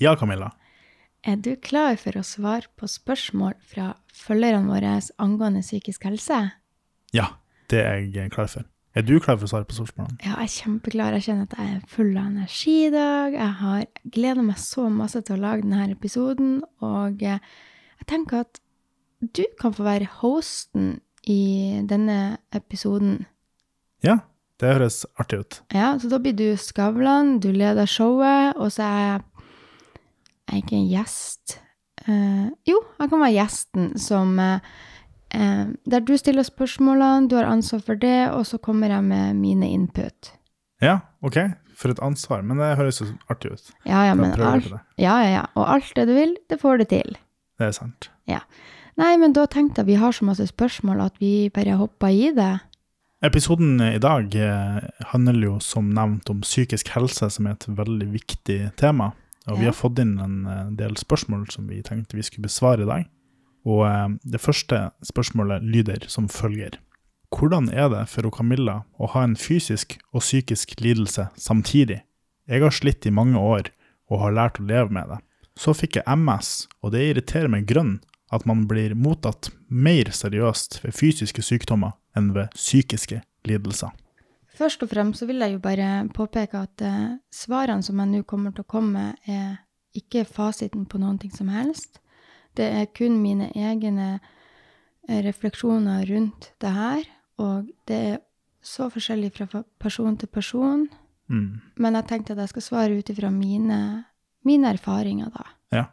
Ja, Camilla. Er du klar for å svare på spørsmål fra følgerne våre angående psykisk helse? Ja, det er jeg klar for. Er du klar for å svare på spørsmålene? Ja, jeg er kjempeklar. Jeg kjenner at jeg er full av energi i dag. Jeg har gleda meg så masse til å lage denne episoden, og eh, jeg tenker at du kan få være hosten i denne episoden. Ja, det høres artig ut. Ja, så da blir du Skavlan, du leder showet, og så er jeg jeg ikke en gjest. Eh, jo, jeg kan være gjesten som eh, eh, Der du stiller spørsmålene, du har ansvar for det, og så kommer jeg med mine input. Ja, OK. For et ansvar. Men det høres jo artig ut. Ja, ja, men alt, ja, ja, ja. Og alt det du vil, det får du til. Det er sant. Nei, men da tenkte jeg vi har så masse spørsmål at vi bare hopper i det. Episoden i dag eh, handler jo som nevnt om psykisk helse, som er et veldig viktig tema. Og vi har fått inn en eh, del spørsmål som vi tenkte vi skulle besvare i dag. Og eh, det første spørsmålet lyder som følger. Hvordan er det for Camilla å ha en fysisk og psykisk lidelse samtidig? Jeg har slitt i mange år og har lært å leve med det. Så fikk jeg MS, og det irriterer meg grønn at man blir mottatt mer seriøst ved fysiske sykdommer enn ved psykiske lidelser. Først og fremst så vil jeg jo bare påpeke at eh, svarene som jeg nå kommer til å komme med, er ikke fasiten på noen ting som helst. Det er kun mine egne eh, refleksjoner rundt det her, og det er så forskjellig fra person til person. Mm. Men jeg tenkte at jeg skal svare ut ifra mine, mine erfaringer, da. Ja.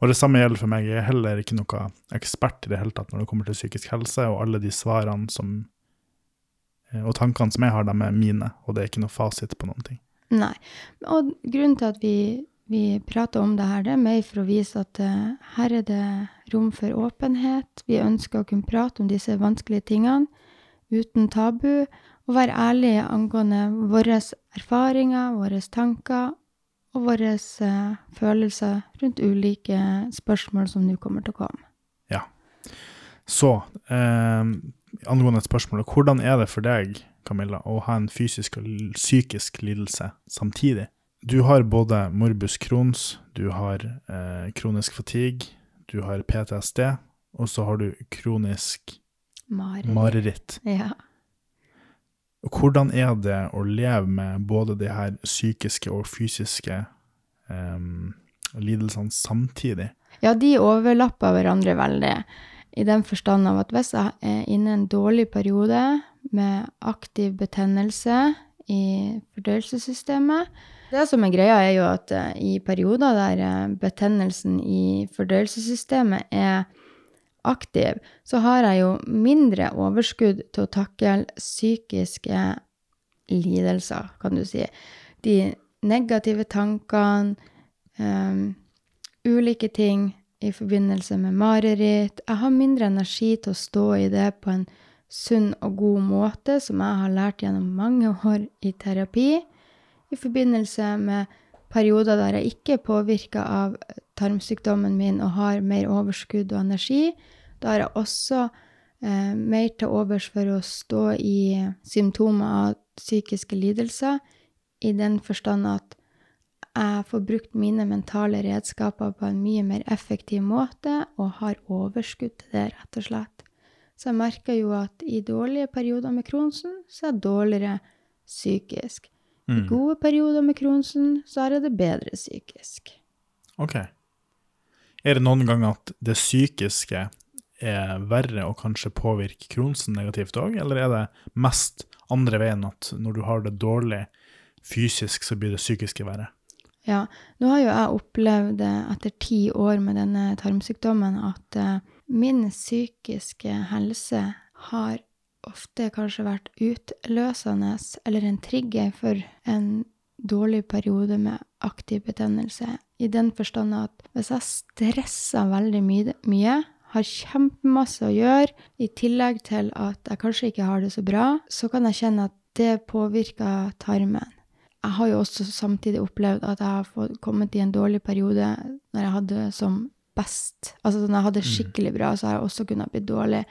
Og det samme gjelder for meg. Jeg er heller ikke noe ekspert i det hele tatt når det kommer til psykisk helse, og alle de svarene som og tankene som jeg har, de er mine, og det er ikke noe fasit på noen ting. Nei. Og grunnen til at vi, vi prater om det her, det er mer for å vise at uh, her er det rom for åpenhet. Vi ønsker å kunne prate om disse vanskelige tingene uten tabu, og være ærlige angående våre erfaringer, våre tanker og våre uh, følelser rundt ulike spørsmål som nå kommer til å komme. Ja. Så, eh, angående spørsmålet, hvordan er det for deg, Camilla, å ha en fysisk og psykisk lidelse samtidig? Du har både morbus Crohns, du har eh, kronisk fatigue, du har PTSD, og så har du kronisk Mareritt. mareritt. Ja. Hvordan er det å leve med både de her psykiske og fysiske eh, lidelsene samtidig? Ja, de overlapper hverandre veldig. I den forstand av at hvis jeg er inne i en dårlig periode med aktiv betennelse i fordøyelsessystemet Det som er greia, er jo at eh, i perioder der eh, betennelsen i fordøyelsessystemet er aktiv, så har jeg jo mindre overskudd til å takle psykiske lidelser, kan du si. De negative tankene, um, ulike ting i forbindelse med mareritt. Jeg har mindre energi til å stå i det på en sunn og god måte, som jeg har lært gjennom mange år i terapi, i forbindelse med perioder der jeg ikke er påvirka av tarmsykdommen min og har mer overskudd og energi. Da har jeg også eh, mer til overs for å stå i symptomer av psykiske lidelser, i den forstand at jeg får brukt mine mentale redskaper på en mye mer effektiv måte, og har overskudd til det, rett og slett. Så jeg merker jo at i dårlige perioder med Kronsen, så er jeg dårligere psykisk. I Mm. gode perioder med Kronsen, så er jeg det bedre psykisk. Ok. Er det noen ganger at det psykiske er verre og kanskje påvirker Kronsen negativt òg, eller er det mest andre veien at når du har det dårlig fysisk, så blir det psykiske verre? Ja, nå har jo jeg opplevd eh, etter ti år med denne tarmsykdommen at eh, min psykiske helse har ofte kanskje vært utløsende eller en trigger for en dårlig periode med aktiv betennelse. I den forstand at hvis jeg stresser veldig mye, mye har kjempemasse å gjøre, i tillegg til at jeg kanskje ikke har det så bra, så kan jeg kjenne at det påvirker tarmen. Jeg har jo også samtidig opplevd at jeg har fått kommet i en dårlig periode når jeg hadde det som best. Altså når jeg hadde det skikkelig bra, så har jeg også kunnet bli dårlig.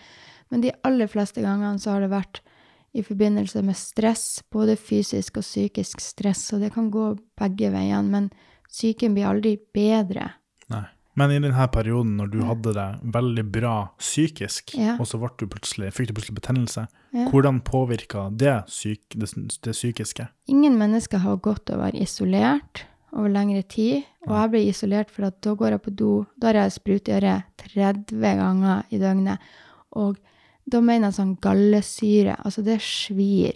Men de aller fleste gangene så har det vært i forbindelse med stress, både fysisk og psykisk stress, og det kan gå begge veiene. Men psyken blir aldri bedre. Men i denne perioden når du hadde det veldig bra psykisk, Ja. og så du fikk du plutselig betennelse, Ja. hvordan påvirka det, syk, det, det psykiske? Ingen mennesker har godt av å være isolert over lengre tid. Og jeg ble isolert for da går jeg på do. Da har jeg sprut i øret 30 ganger i døgnet. Og da mener jeg sånn gallesyre. Altså, det svir.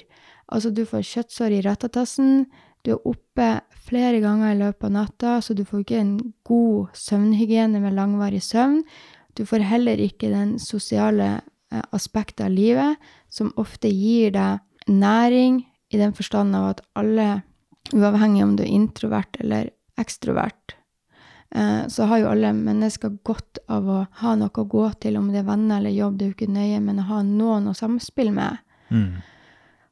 Altså, du får kjøttsår i rattatassen. Du er oppe flere ganger i løpet av natta, så du får ikke en god søvnhygiene med langvarig søvn. Du får heller ikke den sosiale eh, aspektet av livet, som ofte gir deg næring, i den forstand av at alle, uavhengig om du er introvert eller ekstrovert, eh, så har jo alle mennesker godt av å ha noe å gå til, om det er venner eller jobb, det er jo ikke nøye, men å ha noen å samspille med. Mm.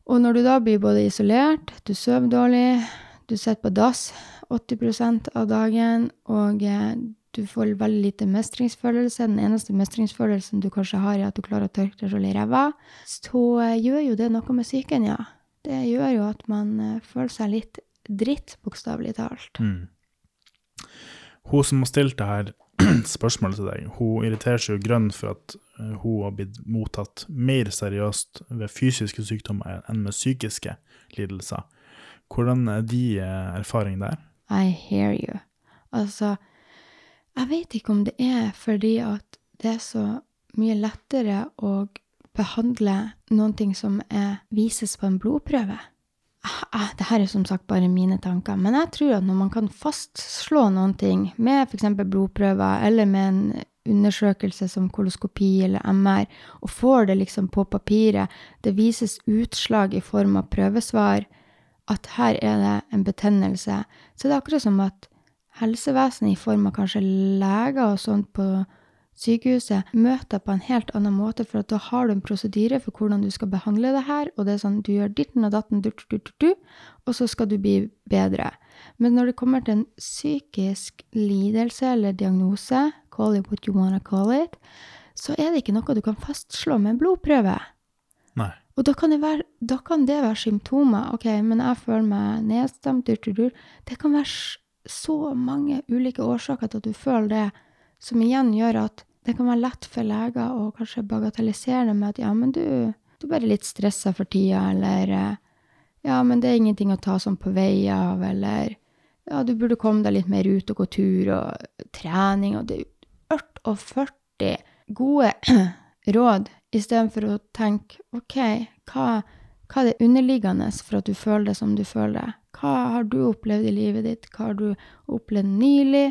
Og når du da blir både isolert, du sover dårlig, du sitter på dass 80% av dagen, og eh, du får veldig lite mestringsfølelse, den eneste mestringsfølelsen du kanskje har, er at du klarer å tørke deg sjøl i ræva, så eh, gjør jo det noe med psyken, ja. Det gjør jo at man eh, føler seg litt dritt, bokstavelig talt. Mm. Hun som har stilt det her spørsmålet til deg, hun irriterer seg jo grønn for at eh, hun har blitt mottatt mer seriøst ved fysiske sykdommer enn med psykiske lidelser. Hvordan er de eh, erfaring der? I hear you. Altså, jeg vet ikke om det er fordi at det er så mye lettere å behandle noen ting som er, vises på en blodprøve. Ah, ah, Det her er som sagt bare mine tanker, men jeg tror at når man kan fastslå noen ting med f.eks. blodprøver eller med en undersøkelse som koloskopi eller MR, og får det liksom på papiret, det vises utslag i form av prøvesvar, at her er det en betennelse, så det er akkurat som at helsevesenet i form av kanskje leger og sånt på sykehuset møter deg på en helt annen måte, for at da har du en prosedyre for hvordan du skal behandle det her, og det er sånn du gjør ditten og datten, du, du, du, du, og så skal du bli bedre. Men når det kommer til en psykisk lidelse eller diagnose, call it what you wanna call it, så er det ikke noe du kan fastslå med en blodprøve. Nei. Og da kan, det være, da kan det være symptomer. Ok, men jeg føler meg nedstemt. dur, dur, dur. Det kan være så mange ulike årsaker til at du føler det, som igjen gjør at det kan være lett for leger å kanskje bagatellisere det med at ja, men du, du er bare litt stressa for tida, eller eh, ja, men det er ingenting å ta sånn på vei av, eller ja, du burde komme deg litt mer ut og gå tur og trening, og det er 40 gode råd, istedenfor å tenke ok, hva, hva er det underliggende for at du føler det som du føler det? Hva har du opplevd i livet ditt? Hva har du opplevd nylig?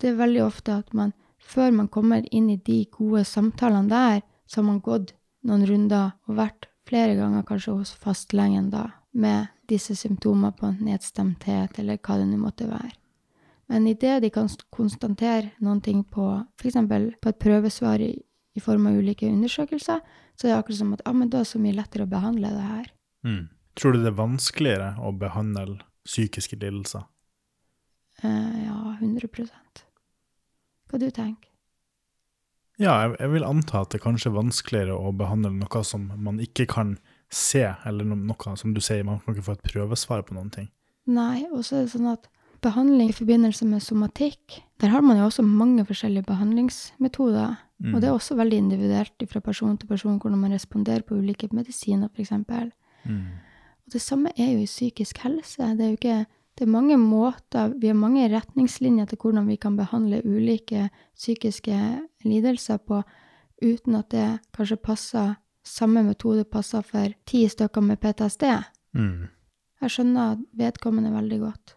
Det er veldig ofte at man, før man kommer inn i de gode samtalene der, så har man gått noen runder og vært flere ganger kanskje hos fastlegen da, med disse symptomer på nedstemthet, eller hva det nå måtte være. Men idet de kan konstatere noen ting på f.eks. på et prøvesvar i, i form av ulike undersøkelser, så er det akkurat som at ah, men da er det så mye lettere å behandle det her. Mm. Tror du det er vanskeligere å behandle psykiske lidelser? Eh, ja, 100 Hva du tenker Ja, jeg, vil anta at det kanskje er vanskeligere å behandle noe som man ikke kan se, eller noe som du sier, man kan ikke få et prøvesvar på noen ting. Nei, og så er det sånn at behandling i forbindelse med somatikk, der har man jo også mange forskjellige behandlingsmetoder. Mm. Og det er også veldig individuelt fra person til person hvordan man responderer på ulike medisiner, f.eks. Mm. Og det samme er jo i psykisk helse. Det er jo ikke det er mange måter, vi har mange retningslinjer til hvordan vi kan behandle ulike psykiske lidelser på, uten at det kanskje passer samme metode passer for ti stykker med PTSD. Mm. Jeg skjønner vedkommende veldig godt.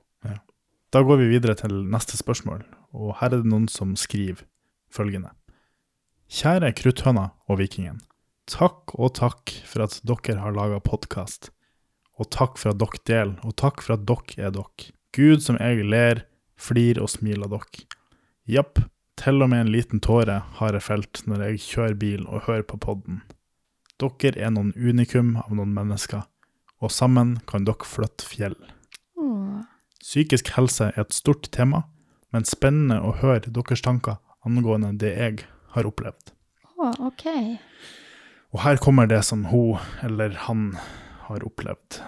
Da går vi videre til neste spørsmål, og her er det noen som skriver følgende. Kjære Krutthøna og Vikingen. Takk og takk for at dere har laga podkast. Og takk for at dere deler, og takk for at dere er dere. Gud som jeg ler, flir og smiler av dere. Japp, til og med en liten tåre har jeg felt når jeg kjører bil og hører på podden. Dere er noen unikum av noen mennesker, og sammen kan dere flytte fjell. Åh. Psykisk helse er et stort tema, men spennende å høre deres tanker angående det jeg har opplevd. Åh, ok. Og her kommer det som hun eller han har opplevd.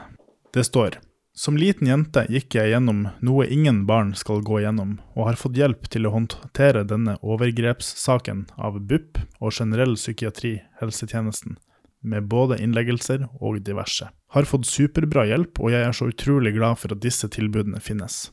Det står Som liten jente gikk jeg gjennom noe ingen barn skal gå gjennom, og har fått hjelp til å håndtere denne overgrepssaken av BUP og generell psykiatri, helsetjenesten, med både innleggelser og diverse. Har fått superbra hjelp, og jeg er så utrolig glad for at disse tilbudene finnes.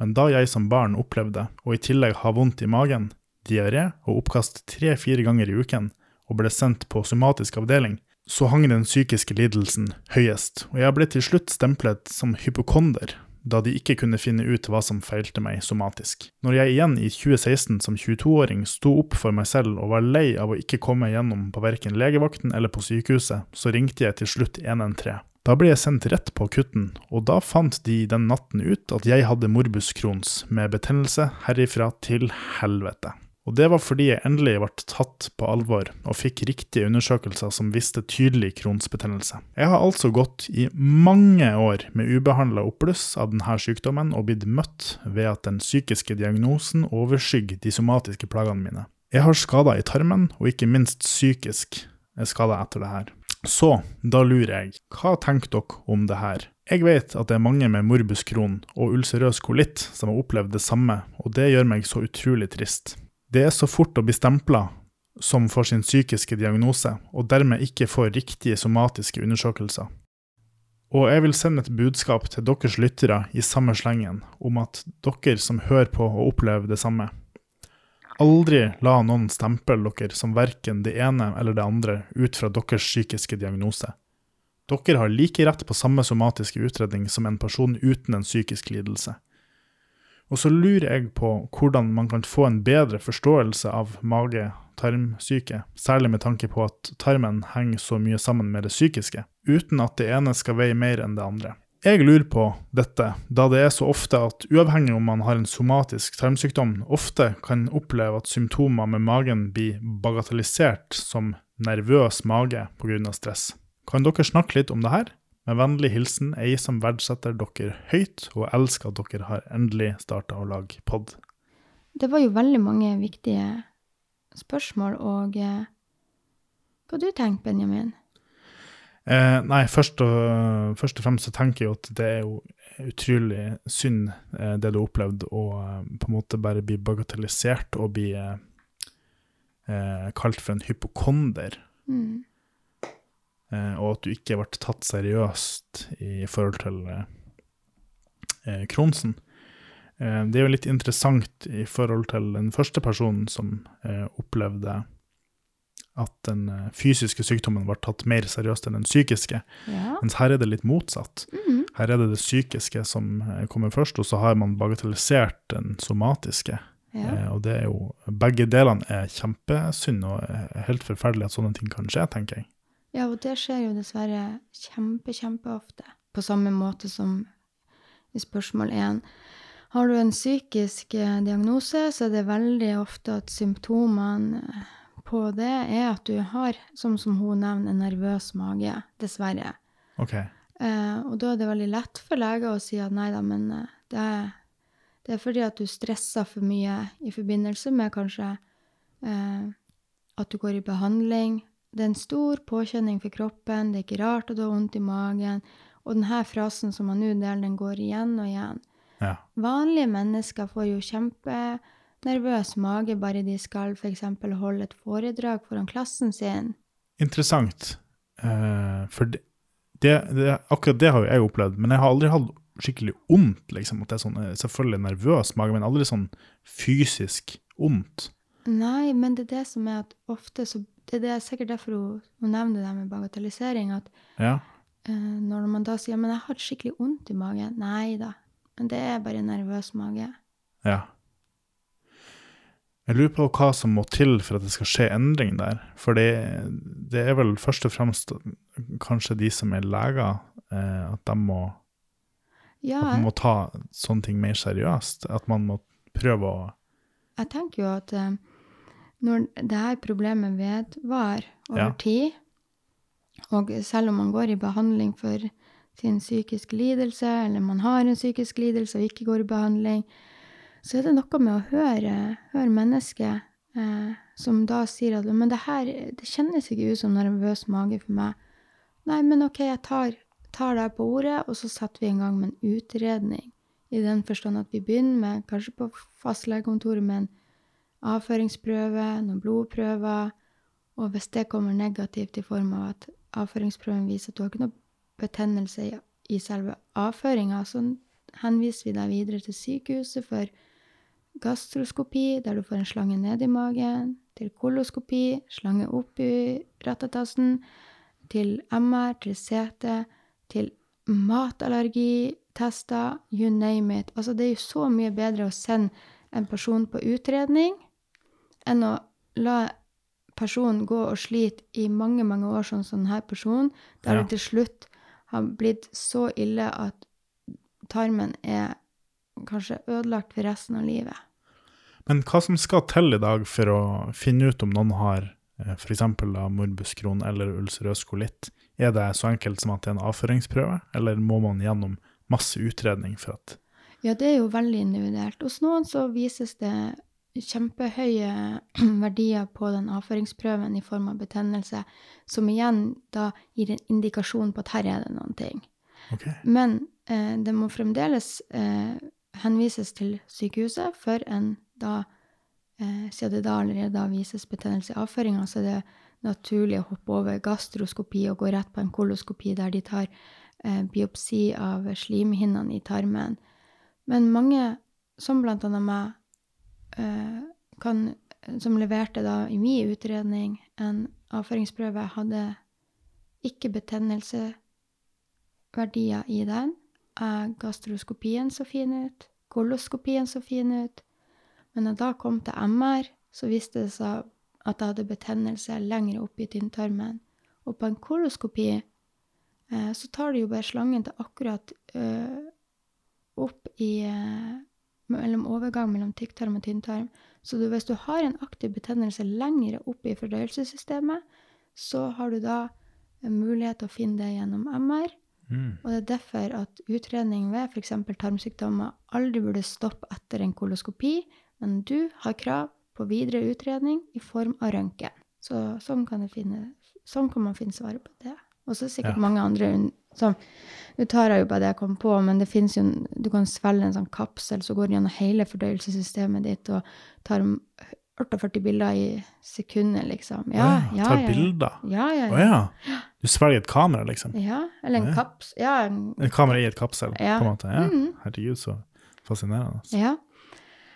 Men da jeg som barn opplevde, og i tillegg har vondt i magen, diaré og oppkast tre-fire ganger i uken, og ble sendt på somatisk avdeling, så hang den psykiske lidelsen høyest, og jeg ble til slutt stemplet som hypokonder, da de ikke kunne finne ut hva som feilte meg somatisk. Når jeg igjen i 2016 som 22-åring sto opp for meg selv og var lei av å ikke komme gjennom på verken legevakten eller på sykehuset, så ringte jeg til slutt 113. Da ble jeg sendt rett på akutten, og da fant de den natten ut at jeg hadde morbus Crohns med betennelse herifra til helvete. Og det var fordi jeg endelig ble tatt på alvor og fikk riktige undersøkelser som viste tydelig kronsbetennelse. Jeg har altså gått i mange år med ubehandla oppbluss av denne sykdommen og blitt møtt ved at den psykiske diagnosen overskygger de somatiske plagene mine. Jeg har skader i tarmen, og ikke minst psykisk skader etter det her. Så, da lurer jeg, hva tenker dere om det her? Jeg vet at det er mange med morbus Crohn og ulcerøs kolitt som har opplevd det samme, og det gjør meg så utrolig trist. Det er så fort å bli stempla som får sin psykiske diagnose, og dermed ikke får riktige somatiske undersøkelser. Og jeg vil sende et budskap til deres lyttere i samme slengen om at dere som hører på og opplever det samme, aldri la noen stemple dere som verken det ene eller det andre ut fra deres psykiske diagnose. Dere har like rett på samme somatiske utredning som en person uten en psykisk lidelse. Og så lurer jeg på hvordan man kan få en bedre forståelse av mage-tarmsyke, særlig med tanke på at tarmen henger så mye sammen med det psykiske, uten at det ene skal veie mer enn det andre. Jeg lurer på dette, da det er så ofte at uavhengig om man har en somatisk tarmsykdom, ofte kan oppleve at symptomer med magen blir bagatellisert som nervøs mage pga. stress. Kan dere snakke litt om det her? Med vennlig hilsen ei som verdsetter dere høyt, og elsker at dere har endelig starta å lage pod. Det var jo veldig mange viktige spørsmål, og eh, hva du tenker Benjamin? Eh, nei, først og, først og, fremst så tenker jeg at det er jo utrolig synd, eh, det du har opplevd, å eh, på en måte bare bli bagatellisert og bli eh, eh, kalt for en hypokonder. Mm. Eh, og at du ikke ble tatt seriøst i forhold til eh, Kronsen. Eh, det er jo litt interessant i forhold til den første personen som opplevde at den fysiske sykdommen ble tatt mer seriøst enn den psykiske. Ja. Mens her er det litt motsatt. Mm. Her er det det psykiske som kommer først, og så har man bagatellisert den somatiske. Ja. Og det er jo Begge delene er kjempesynd og helt forferdelig at sånne ting kan skje, tenker jeg. Ja, og det skjer jo dessverre kjempe, kjempeofte. På samme måte som i spørsmål én. Har du en psykisk eh, diagnose, så er det veldig ofte at symptomene på det er at du har, som, som hun nevner, en nervøs mage. Dessverre. Okay. Eh, og da er det veldig lett for leger å si at nei da, men eh, det er, det er fordi at du stresser for mye i forbindelse med kanskje eh, at du går i behandling, det er en stor påkjenning for kroppen, det er ikke rart at du har vondt i magen. Og denne frasen som man nå deler, den går igjen og igjen. Ja. Vanlige mennesker får jo kjempenervøs mage bare de skal f.eks. holde et foredrag foran klassen sin. Interessant. Uh, for det, det, det, akkurat det har jo jeg opplevd, men jeg har aldri hatt skikkelig vondt. Liksom, at det er sånn, eh, selvfølgelig nervøs mage, men aldri sånn fysisk vondt. Nei, men det er det som er at ofte så det, er sikkert derfor hun, hun, nevner det med bagatellisering. At ja. uh, når man da sier 'men jeg har skikkelig vondt i magen', nei da. Men det er bare nervøs mage. Ja. Jeg lurer på hva som må til for at det skal skje endring der. For det, det er vel først og fremst kanskje de som er leger, eh, at de må, ja, at man må ta sånne ting mer seriøst. At man må prøve å Jeg tenker jo at eh, når det her problemet vedvarer over ja. tid, og selv om man går i behandling for sin psykiske lidelse, eller man har en psykisk lidelse og ikke går i behandling, så er det noe med å høre, høre mennesket eh, som da sier at men det her det kjennes ikke ut som nervøs mage for meg. Nei, men OK, jeg tar, tar deg på ordet, og så setter vi i gang med en utredning. I den forstand at vi begynner med, kanskje på fastlegekontoret, med en avføringsprøve, noen blodprøver. Og hvis det kommer negativt i form av at avføringsprøven viser at du har ikke noe betennelse i, selve avføringa, så henviser vi deg videre til sykehuset for gastroskopi, der du får en slange ned i magen, til koloskopi, slange opp i rattetassen, til MR, til CT, til matallergitester, you name it. Altså, det er jo så mye bedre å sende en person på utredning enn å la personen gå og slite i mange, mange år, sånn som denne personen, der Ja. det til slutt har blitt så ille at tarmen er kanskje ødelagt for resten av livet. Men hva som skal til i dag for å finne ut om noen har f.eks. morbus Crohn eller ulcerøs kolitt? Er det så enkelt som at det er en avføringsprøve, eller må man gjennom masse utredning for at Ja, det er jo veldig individuelt. Hos noen så vises det kjempehøye verdier på den avføringsprøven i form av betennelse, som igjen da gir en indikasjon på at her er det noen ting. Okay. Men eh, det må fremdeles eh, henvises til sykehuset for en da eh, Siden det da allerede da vises betennelse i avføringa, så er det naturlig å hoppe over gastroskopi og gå rett på en koloskopi der de tar eh, biopsi av slimhinnene i tarmen. Men mange, som blant annet meg, kan, som leverte da i min utredning en avføringsprøve, hadde ikke betennelseverdier i den. Eh, gastroskopien så fin ut, koloskopien så fin ut. Men da jeg kom til MR, så viste det seg at jeg hadde betennelse lenger opp i tynntarmen. Og på en koloskopi eh, så tar de jo bare slangen til akkurat eh, opp i eh, mellom overgang mellom tykktarm og tynntarm. Så du, hvis du har en aktiv betennelse lenger opp i fordøyelsessystemet, så har du da mulighet til å finne det gjennom MR. Mm. Og det er derfor at utredning ved f.eks. tarmsykdommer aldri burde stoppe etter en koloskopi, men du har krav på videre utredning i form av røntgen. Så sånn kan, finne, sånn kan man finne svaret på det. Og så er sikkert Ja. mange andre sånn, Nå tar jeg jo bare det jeg kom på, men det jo Du kan svelge en sånn kapsel, så går gjennom hele fordøyelsessystemet ditt og tar 48 bilder i sekundet, liksom. Ja, ja, ja, Tar ja. bilder? Ja, ja, Å ja. Du svelger et kamera, liksom? ja. Eller en kaps... Ja, en Et kamera i et kapsel, på en måte? Ja. Mm. Herregud, så fascinerende. Ja.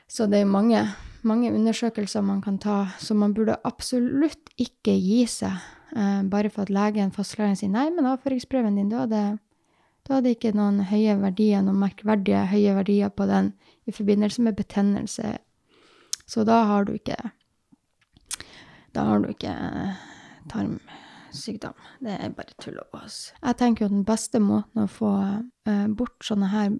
Så det er mange, mange undersøkelser man kan ta, så man burde absolutt ikke gi seg. Eh, bare for at legen, fastlegen sier nei, men avføringsprøven din, da hadde, da hadde ikke noen høye verdier, noen merkverdige høye verdier på den i forbindelse med betennelse. Så da har du ikke Da har du ikke eh, tarmsykdom. Det er bare tull og bås. Jeg tenker jo den beste måten å få eh, bort sånne her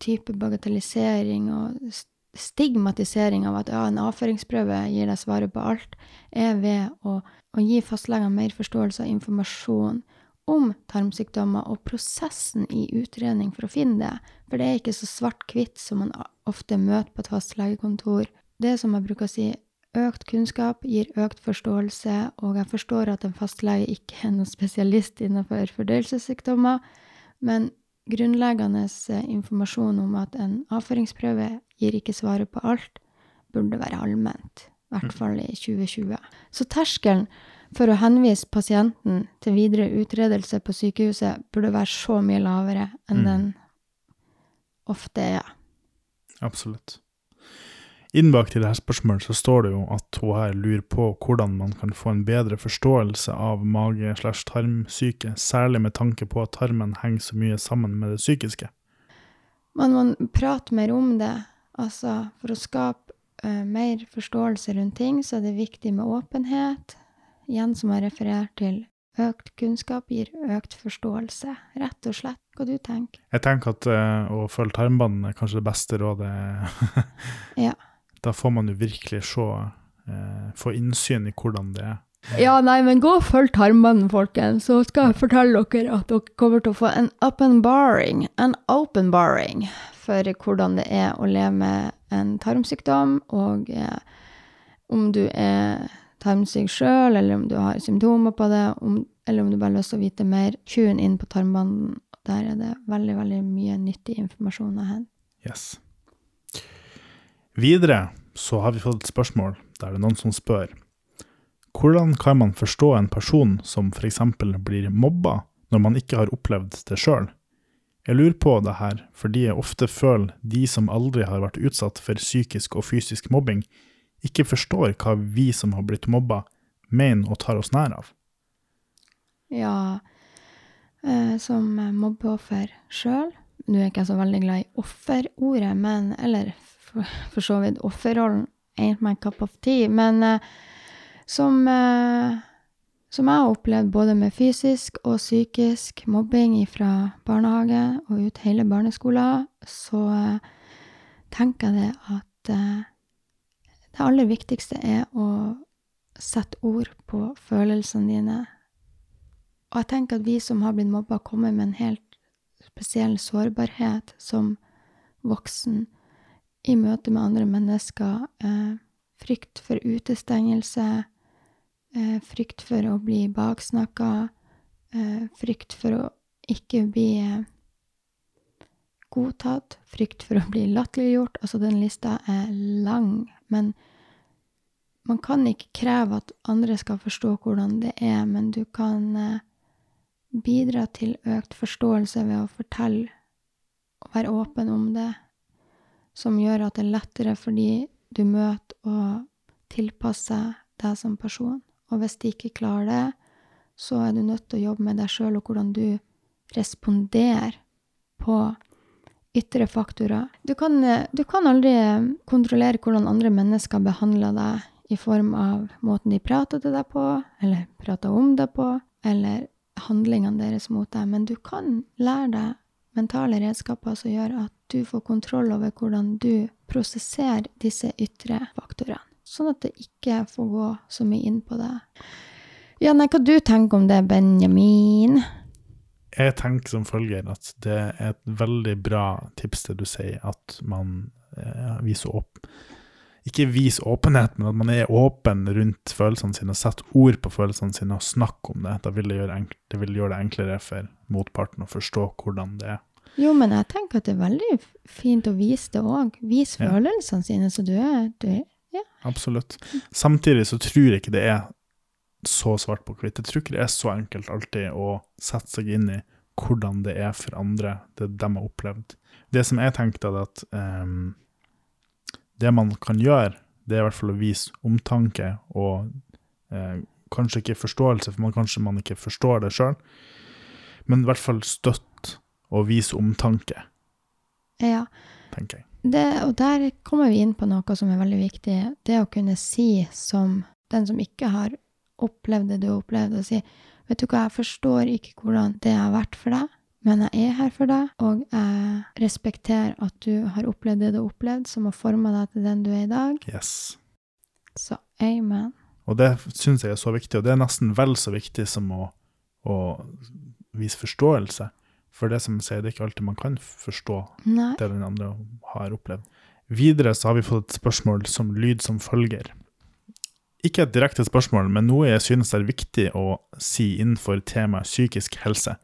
type bagatellisering og stigmatisering av at ja, en avføringsprøve gir deg svaret på alt, er ved å, å gi fastlegene mer forståelse og informasjon om tarmsykdommer og prosessen i utredning for å finne det. For det er ikke så svart-hvitt som man ofte møter på et fastlegekontor. Det som jeg bruker å si, økt kunnskap gir økt forståelse, og jeg forstår at en fastlege ikke er noen spesialist innenfor fordøyelsessykdommer, men grunnleggende eh, informasjon om at en avføringsprøve gir ikke svaret på alt, burde være allment. I hvert fall i 2020. Så terskelen for å henvise pasienten til videre utredelse på sykehuset burde være så mye lavere enn Mm. den ofte er. Absolutt. Innbakt i dette spørsmålet så står det jo at hun her lurer på hvordan man kan få en bedre forståelse av mage-slash-tarmsyke, særlig med tanke på at tarmen henger så mye sammen med det psykiske. Man må prate mer om det. Altså, for å skape uh, mer forståelse rundt ting, så er det viktig med åpenhet. Igjen som jeg refererer til, økt kunnskap gir økt forståelse. Rett og slett. Hva du tenker Jeg tenker at uh, å følge tarmbåndene er kanskje det beste rådet. Ja. Da får man jo virkelig se, eh, få innsyn i hvordan det er. Ja, nei, men gå og følg tarmene, folkens, så skal jeg fortelle dere at dere kommer til å få en openbaring, en openbaring, for hvordan det er å leve med en tarmsykdom, og eh, om du er tarmsyk sjøl, eller om du har symptomer på det, om, eller om du bare har lyst til å vite mer, tune inn på tarmbanden. der er det veldig, veldig mye nyttig informasjon å hente. Yes. Videre så har vi fått et spørsmål der det er noen som spør hvordan kan man forstå en person som f.eks. blir mobba når man ikke har opplevd det sjøl? Jeg lurer på det her fordi jeg ofte føler de som aldri har vært utsatt for psykisk og fysisk mobbing, ikke forstår hva vi som har blitt mobba, mener og tar oss nær av. Ja, eh, som mobbeoffer sjøl Nå er jeg ikke så veldig glad i offerordet, men Eller for, for så vidt offerrollen ain't my cup of tea. Men eh, som, eh, som jeg har opplevd både med fysisk og psykisk mobbing fra barnehage og ut hele barneskolen, så eh, tenker jeg det at eh, det aller viktigste er å sette ord på følelsene dine. Og jeg tenker at vi som har blitt mobba, kommer med en helt spesiell sårbarhet som voksen i møte med andre mennesker. Eh, frykt for utestengelse, eh, frykt for å bli baksnakka, eh, frykt for å ikke bli godtatt, frykt for å bli latterliggjort. Altså, den lista er lang, men man kan ikke kreve at andre skal forstå hvordan det er, men du kan bidra til økt forståelse ved å fortelle og være åpen om det, som gjør at det er lettere fordi du møter å tilpasse deg som person. Og hvis de ikke klarer det, så er du nødt til å jobbe med deg sjøl og hvordan du responderer på ytre faktorer. Du kan, du kan aldri kontrollere hvordan andre mennesker behandler deg i form av måten de prater til deg på, eller prater om deg på, eller handlingene deres mot deg, men du kan lære deg mentale redskaper som gjør at du får kontroll over hvordan du prosesserer disse ytre faktorene. Sånn at det ikke får gå så mye inn på deg. Ja, nei, hva du tenker om det, Benjamin? Jeg tenker som følger at det er et veldig bra tips det du sier, at man eh, viser opp ikke vis åpenhet, men at man er åpen rundt følelsene sine og setter ord på følelsene sine og snakker om det. Da vil det gjøre, det vil gjøre det enklere for motparten å forstå hvordan det er. Jo, men jeg tenker at det er veldig fint å vise det òg. Vise følelsene sine, så du er, du er ja. Absolutt. Samtidig så tror jeg ikke det er så svart på hvitt. Jeg tror ikke det er så enkelt alltid å sette seg inn i hvordan det er for andre, det de har opplevd. Det som jeg tenkte, er at um, det man kan gjøre, det er i hvert fall å vise omtanke og uh, kanskje ikke forståelse, for man, kanskje man ikke forstår det sjøl, men i hvert fall støtt og vise omtanke. Ja. Tenker jeg. Det, og der kommer vi inn på noe som er veldig viktig. Det å kunne si som den som ikke har opplevd det du har opplevd, og si Vet du hva, jeg forstår ikke hvordan det har vært for deg. Men jeg er her for deg, og jeg respekterer at du har opplevd det du har opplevd, som har forma deg til den du er i dag. Yes. Så amen. Og det syns jeg er så viktig, og det er nesten vel så viktig som å, å vise forståelse. For det som sier, det er ikke alltid man kan forstå Nei. det den andre har opplevd. Videre så har vi fått et spørsmål som lyd som følger. Ikke et direkte spørsmål, men noe jeg synes er viktig å si innenfor temaet psykisk helse.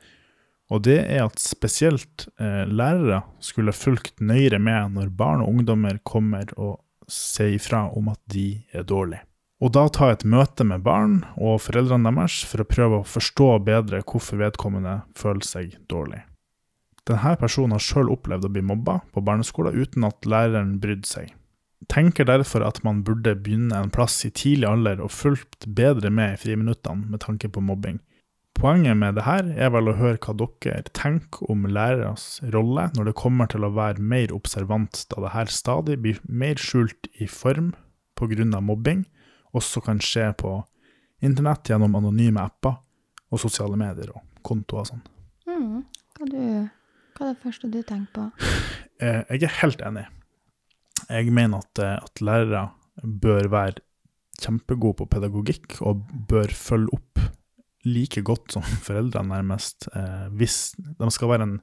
Og det er at spesielt eh, lærere skulle fulgt nøyere med når barn og ungdommer kommer og sier ifra om at de er dårlige. Og da ta et møte med barn og foreldrene deres for å prøve å forstå bedre hvorfor vedkommende føler seg dårlig. Denne personen har sjøl opplevd å bli mobba på barneskolen uten at læreren brydde seg. Tenker derfor at man burde begynne en plass i tidlig alder og fulgt bedre med i friminuttene med tanke på mobbing. Poenget med det her er vel å høre hva dere tenker om læreres rolle når det kommer til å være mer observant, da det her stadig blir mer skjult i form pga. mobbing, også kan skje på internett gjennom anonyme apper og sosiale medier og kontoer og sånn. Mm. Hva, du, hva, er det første du tenker på? Eh, jeg er helt enig. Jeg mener at, eh, at lærere bør være kjempegode på pedagogikk og bør følge opp like godt som foreldrene, nærmest, eh, hvis de skal være en,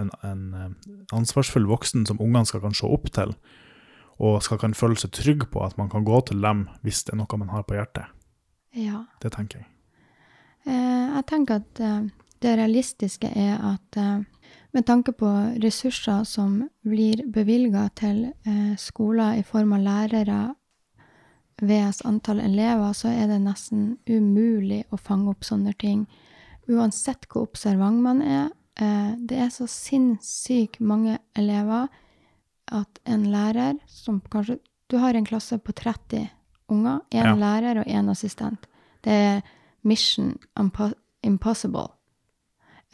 en, en eh, ansvarsfull voksen som ungene skal kan se opp til, og skal kan føle seg trygg på at man kan gå til dem hvis det er noe man har på hjertet. Ja. Det tenker jeg. Eh, jeg tenker at eh, det realistiske er at eh, med tanke på ressurser som blir bevilga til eh, skoler i form av lærere VS antall elever, så er det nesten umulig å fange opp sånne ting. Uansett hvor observant man er. Eh, det er så sinnssykt mange elever at en lærer som kanskje Du har en klasse på 30 unger, én Ja. lærer og én assistent. Det er mission impossible.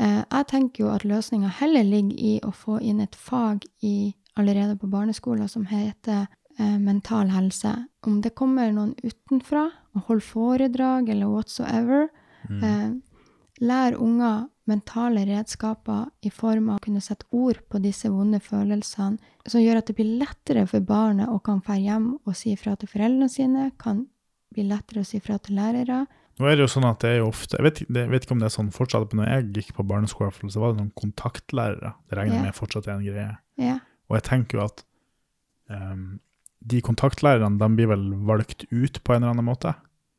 Eh, jeg tenker jo at løsninga heller ligger i å få inn et fag i, allerede på barneskolen som heter eh, mental helse. Om det kommer noen utenfra og holder foredrag eller whatsoever, eh, lær unger mentale redskaper i form av å kunne sette ord på disse vonde følelsene, som gjør at det blir lettere for barnet å kan dra hjem og si fra til foreldrene sine, kan bli lettere å si fra til lærere. Nå er det jo sånn at det er jo ofte Jeg vet, jeg vet ikke om det er sånn fortsatt, men når jeg gikk på barneskolen, så var det noen kontaktlærere. Det regner Ja. med fortsatt er en greie. Yeah. Og jeg tenker jo at um, de kontaktlærerne de blir vel valgt ut på en eller annen måte.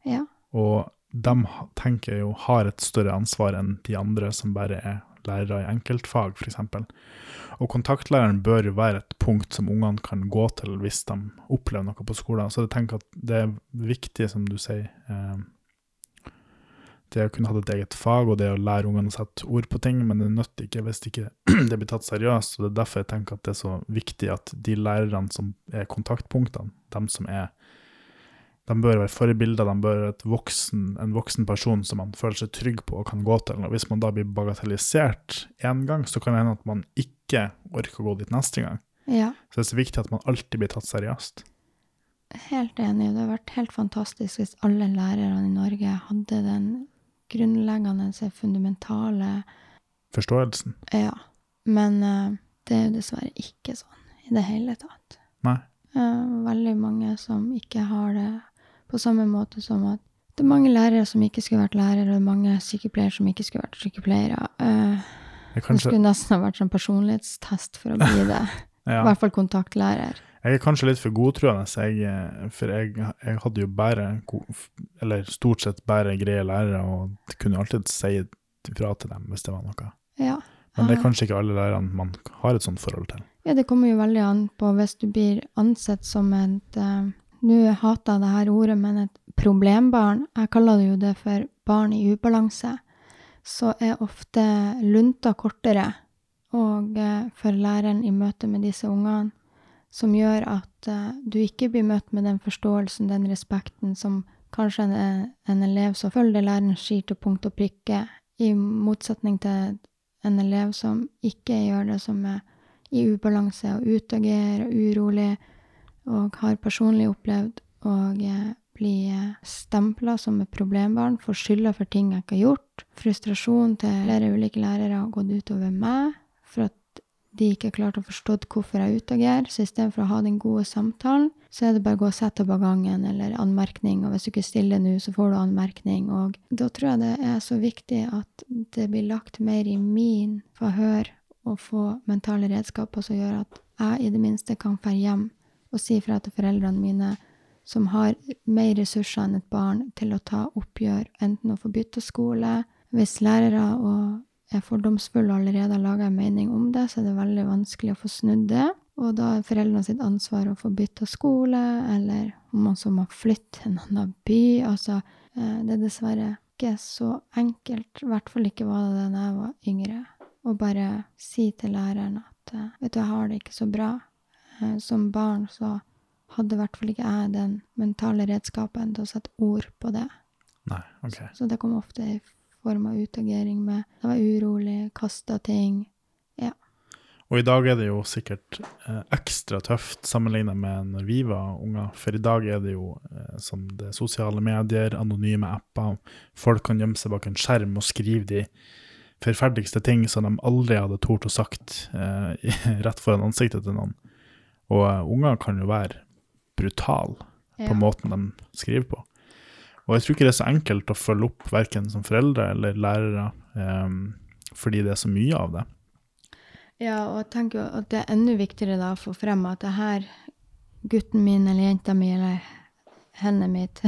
ja, Og de tenker jo har et større ansvar enn de andre som bare er lærere i enkeltfag, f.eks. Og kontaktlæreren bør jo være et punkt som ungene kan gå til hvis de opplever noe på skolen. Så jeg tenker at det er viktig, som du sier, eh, det å kunne ha et eget fag og det å lære ungene å sette ord på ting, men det nytter ikke hvis ikke det blir tatt seriøst. og Det er derfor jeg tenker at det er så viktig at de lærerne som er kontaktpunktene, dem som er de bør være forbilder, de bør være voksen, en voksen person som man føler seg trygg på og kan gå til. Og hvis man da blir bagatellisert én gang, så kan det hende at man ikke orker å gå dit neste gang. ja. Så det er så viktig at man alltid blir tatt seriøst. Helt enig. Det hadde vært helt fantastisk hvis alle lærerne i Norge hadde den grunnleggende, fundamentale Forståelsen. Ja. Men eh, det er jo dessverre ikke sånn i det hele tatt. Nei. Eh, veldig mange som ikke har det på samme måte som at det er mange lærere som ikke skulle vært lærere, og mange sykepleiere som ikke skulle vært sykepleiere. Uh, kanskje... det skulle nesten ha vært sånn personlighetstest for å bli det. I hvert fall kontaktlærer. jeg er kanskje litt for godtroende, jeg, eh, for jeg, jeg hadde jo bare, eller stort sett bare greie lærere, og kunne alltid si ifra til dem hvis det var noe. Ja. Men det er kanskje ikke alle lærerne man har et sånt forhold til. Ja, det kommer jo veldig an på hvis du blir ansett som et eh, Nå hater jeg det her ordet, men et problembarn. Jeg kaller det jo det for barn i ubalanse. Så er ofte lunta kortere og eh, for læreren i møte med disse ungene, som gjør at eh, du ikke blir møtt med den forståelsen, den respekten, som kanskje en, en elev som følger læreren sier til punkt og prikke, i motsetning til en elev som ikke gjør det, som er i ubalanse og utagerer og urolig, og har personlig opplevd å eh, bli stempla som et problembarn, får skylda for ting jeg ikke har gjort. Frustrasjon til flere ulike lærere har gått utover meg for at de ikke har klart å forstå hvorfor jeg utagerer. Så istedenfor å ha den gode samtalen, så er det bare å gå og sette opp på gangen eller anmerkning. Og hvis du ikke stiller nå, så får du anmerkning. Og da tror jeg det er så viktig at det blir lagt mer i min forhør å få mentale redskaper som gjør at jeg i det minste kan dra hjem og si fra til foreldrene mine, som har mer ressurser enn et barn, til å ta oppgjør, enten å få bytte skole Hvis lærere er fordomsfulle og allerede har laga en mening om det, så er det veldig vanskelig å få snudd det. Og da er foreldrene sitt ansvar å få bytta skole, eller om man så må flytte til en annen by. Altså, eh, det er dessverre ikke så enkelt, i hvert fall ikke var det da jeg var yngre, å bare si til læreren at eh, vet du, jeg har det ikke så bra. Eh, Som barn så hadde i hvert fall ikke jeg den mentale redskapen til å sette ord på det. Nei, ok. Så det kom ofte i form av utagering med Jeg var urolig, kasta ting. Og i dag er det jo sikkert eh, ekstra tøft sammenlignet med når vi var unger, for i dag er det jo eh, som det er sosiale medier, anonyme apper, folk kan gjemme seg bak en skjerm og skrive de forferdeligste ting som de aldri hadde tort å sagt eh, rett foran ansiktet til noen. Og eh, unger kan jo være brutale Ja. på måten de skriver på. Og jeg tror ikke det er så enkelt å følge opp verken som foreldre eller lærere, um, fordi det er så mye av det. Ja, og jeg tenker at det er enda viktigere da å få frem at det her gutten min eller jenta mi eller hendene mitt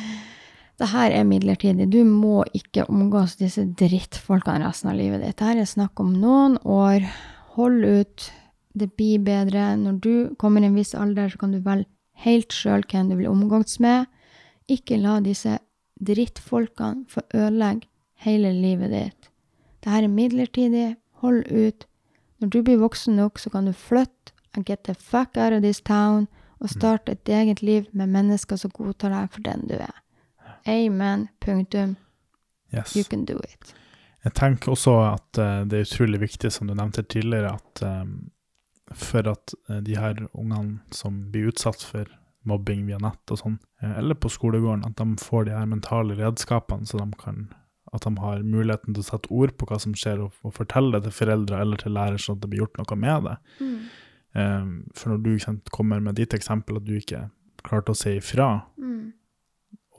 det her er midlertidig. Du må ikke omgås disse drittfolkene resten av livet ditt. Dette er snakk om noen år. Hold ut. Det blir bedre. Når du kommer i en viss alder, så kan du velge helt sjøl hvem du vil omgås med. Ikke la disse drittfolkene få ødelegge hele livet ditt. Dette er midlertidig. Hold ut. Når du blir voksen nok, så kan du flytte and get the fuck out of this town og starte et eget liv med mennesker som godtar deg for den du er. Amen. Punktum. Yes. You can do it. Jeg tenker også at eh, det er utrolig viktig, som du nevnte tidligere, at eh, for at eh, de her ungene som blir utsatt for mobbing via nett og sånn, eh, eller på skolegården, at de får de her mentale redskapene, så de kan at de har muligheten til å sette ord på hva som skjer, og, og fortelle det til foreldre eller til lærer, sånn at det blir gjort noe med det. Eh, for når du kommer med ditt eksempel, at du ikke klarte å si ifra, Mm.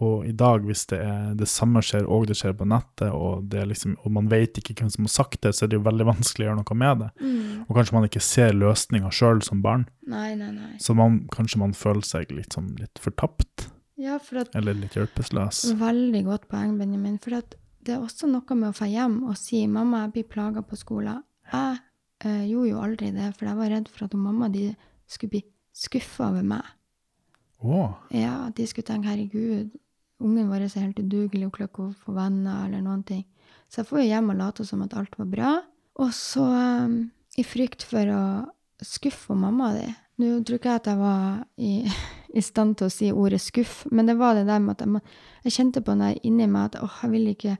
Og i dag, hvis det, er, det samme skjer, og det skjer på nettet, og, det liksom, og man vet ikke hvem som har sagt det, så er det jo veldig vanskelig å gjøre noe med det. Mm. Og kanskje man ikke ser løsninga sjøl som barn, Nei, nei, nei. så man, kanskje man føler seg litt, sånn, litt fortapt, Ja, for at eller litt hjelpeløs. Veldig godt poeng, Benjamin. For det er også noe med å få hjem og si 'mamma, jeg blir plaga på skolen'. Jeg øh, gjorde jo aldri det, for jeg var redd for at mamma de skulle bli skuffa over meg. Oh. Ja, de skulle tenke 'herregud, ungen vår er helt udugelig, hun klarer ikke å få venner', eller noen ting. Så jeg får jo hjem og late som at alt var bra. Og så, um, i frykt for å skuffe mamma di Nå tror ikke jeg at jeg var i, i stand til å si ordet skuff, men det var det der med at jeg, jeg kjente på det inni meg at åh, jeg vil ikke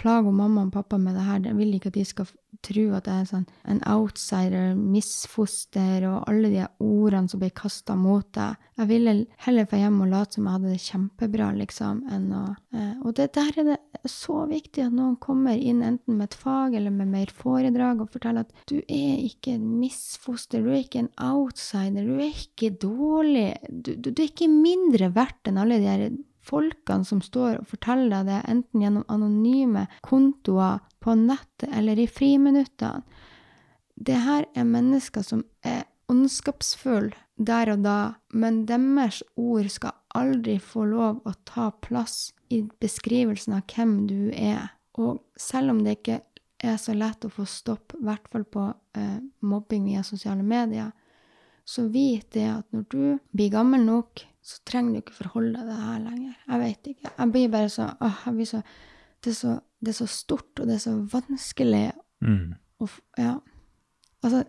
plage mamma og pappa med det her. Jeg vil ikke at de skal tro at jeg er sånn en outsider, misfoster og alle de ordene som blir kasta mot deg. Jeg ville heller få hjem og late som jeg hadde det kjempebra, liksom, enn å eh, Og det der er det så viktig at noen kommer inn enten med et fag eller med mer foredrag og forteller at du er ikke en misfoster, du er ikke en outsider, du er ikke dårlig, du, du, du er ikke mindre verdt enn alle de her folkene som står og forteller deg det, enten gjennom anonyme kontoer på nettet eller i friminuttene. Det her er mennesker som er ondskapsfulle der og da, men deres ord skal aldri få lov å ta plass i beskrivelsen av hvem du er. Og selv om det ikke er så lett å få stopp, i hvert fall på eh, mobbing via sosiale medier, så vit det at når du blir gammel nok, så trenger du ikke forholde deg til det her lenger. Jeg vet ikke. Jeg blir bare så, åh, jeg blir så, det, er så det er så stort, og det er så vanskelig. mm. Og, ja. Altså,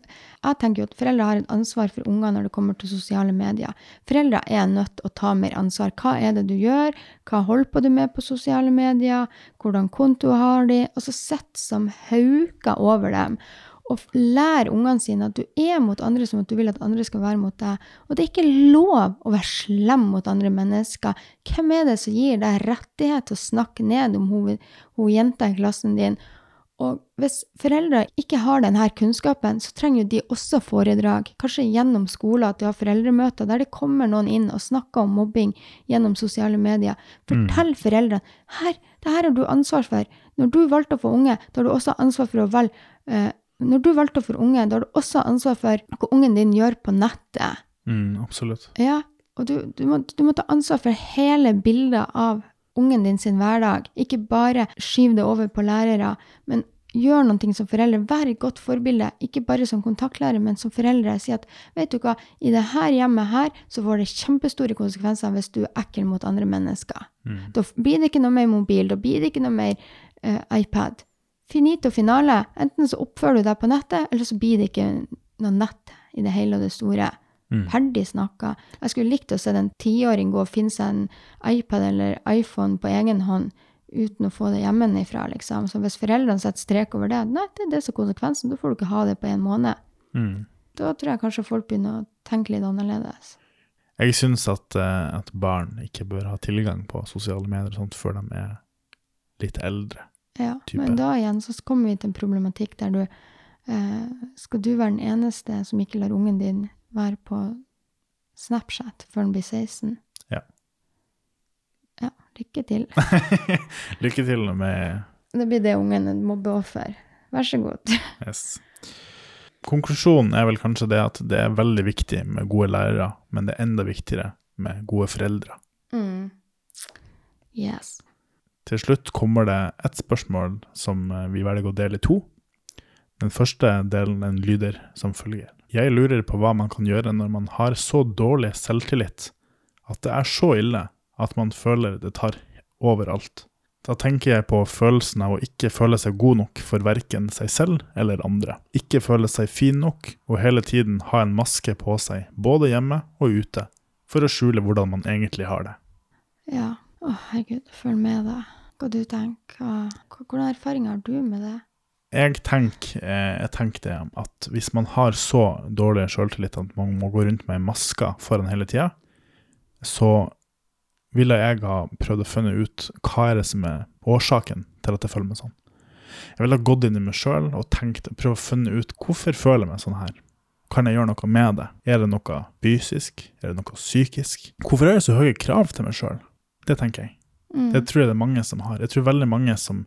jeg tenker jo at foreldre har et ansvar for unger når det kommer til sosiale medier. Foreldre er nødt til å ta mer ansvar. Hva er det du gjør? Hva holder på du med på sosiale medier? Hvordan konto har de? Og så sett som hauker over dem. Og lære lær ungene sine at du er mot andre som at du vil at andre skal være mot deg. Og det er ikke lov å være slem mot andre mennesker. Hvem er det som gir deg rettighet til å snakke ned om hun, hun jenta i klassen din? Og hvis foreldre ikke har denne kunnskapen, så trenger de også foredrag, kanskje gjennom skolen, at de har foreldremøter der det kommer noen inn og snakker om mobbing gjennom sosiale medier. Fortell foreldrene her, det her har du ansvar for. Når du valgte å få unge, da har du også ansvar for å velge eh, Når du valgte få unge, da har du også ansvar for hva ungen din gjør på nettet. Mm, absolutt. Ja, og du, du, må, du må ta ansvar for hele bildet av ungen din sin hverdag. Ikke bare skyv det over på lærere, men gjør noe som foreldre. Vær et godt forbilde, ikke bare som kontaktlærer, men som foreldre. Si at vet du hva, i det her hjemmet her så får det kjempestore konsekvenser hvis du er ekkel mot andre mennesker. Mm. Da blir det ikke noe mer mobil, da blir det ikke noe mer uh, iPad. Finito finale. Enten så oppfører du deg på nettet, eller så blir det ikke noe nett i det hele og det store. Mm. Ferdig snakka. Jeg skulle likt å se en tiåring gå og finne seg en iPad eller iPhone på egen hånd uten å få det hjemmefra, liksom. Så hvis foreldrene setter strek over det, nei, det er det som er konsekvensen. Da får du ikke ha det på en måned. Mm. Da tror jeg kanskje folk begynner å tenke litt annerledes. Jeg syns at, eh, at barn ikke bør ha tilgang på sosiale medier sånt før de er litt eldre. Ja, Type. men da igjen så kommer vi til en problematikk der du eh, Skal du være den eneste som ikke lar ungen din være på Snapchat før han blir 16? Ja. Ja, lykke til. Lykke til med Da blir det ungen et mobbeoffer. Vær så god. yes. Konklusjonen er vel kanskje det at det er veldig viktig med gode lærere, men det er enda viktigere med gode foreldre. Mm. Yes. Til slutt kommer det ett spørsmål som eh, vi velger å dele i to. Den første delen den lyder som følger. Jeg lurer på hva man kan gjøre når man har så dårlig selvtillit at det er så ille at man føler det tar overalt. Da tenker jeg på følelsen av å ikke føle seg god nok for verken seg selv eller andre. Ikke føle seg fin nok, og hele tiden ha en maske på seg, både hjemme og ute, for å skjule hvordan man egentlig har det. Ja. Å, herregud, følg med deg. Hva du tenker. Hvilke erfaringer har du med det? Jeg tenker, eh, jeg tenker det at hvis man har så dårlig selvtillit at man må gå rundt med ei maske foran hele tida, så ville jeg ha prøvd å finne ut hva er det som er årsaken til at jeg føler meg sånn. Jeg ville ha gått inn i meg sjøl og tenkt, prøvd å finne ut hvorfor føler jeg meg sånn her. Kan jeg gjøre noe med det? Er det noe fysisk? Er det noe psykisk? Hvorfor har jeg så høye krav til meg sjøl? Det tenker jeg. Mm. Det tror jeg det er mange som har. Jeg tror veldig mange som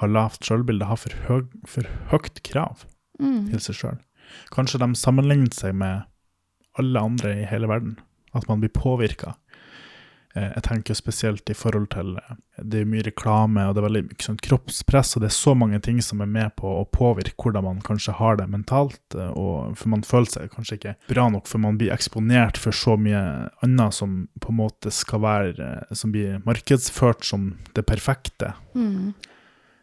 har lavt sjølbilde, har for, høy, for høyt krav Mm. til seg sjøl. Kanskje de sammenligner seg med alle andre i hele verden. At man blir påvirka. Jeg tenker spesielt i forhold til eh, Det er mye reklame, og det er veldig mye sånn kroppspress, og det er så mange ting som er med på å påvirke hvordan man kanskje har det mentalt. eh, Og for man føler seg kanskje ikke bra nok, for man blir eksponert for så mye annet som på en måte skal være eh, Som blir markedsført som det perfekte. Mm.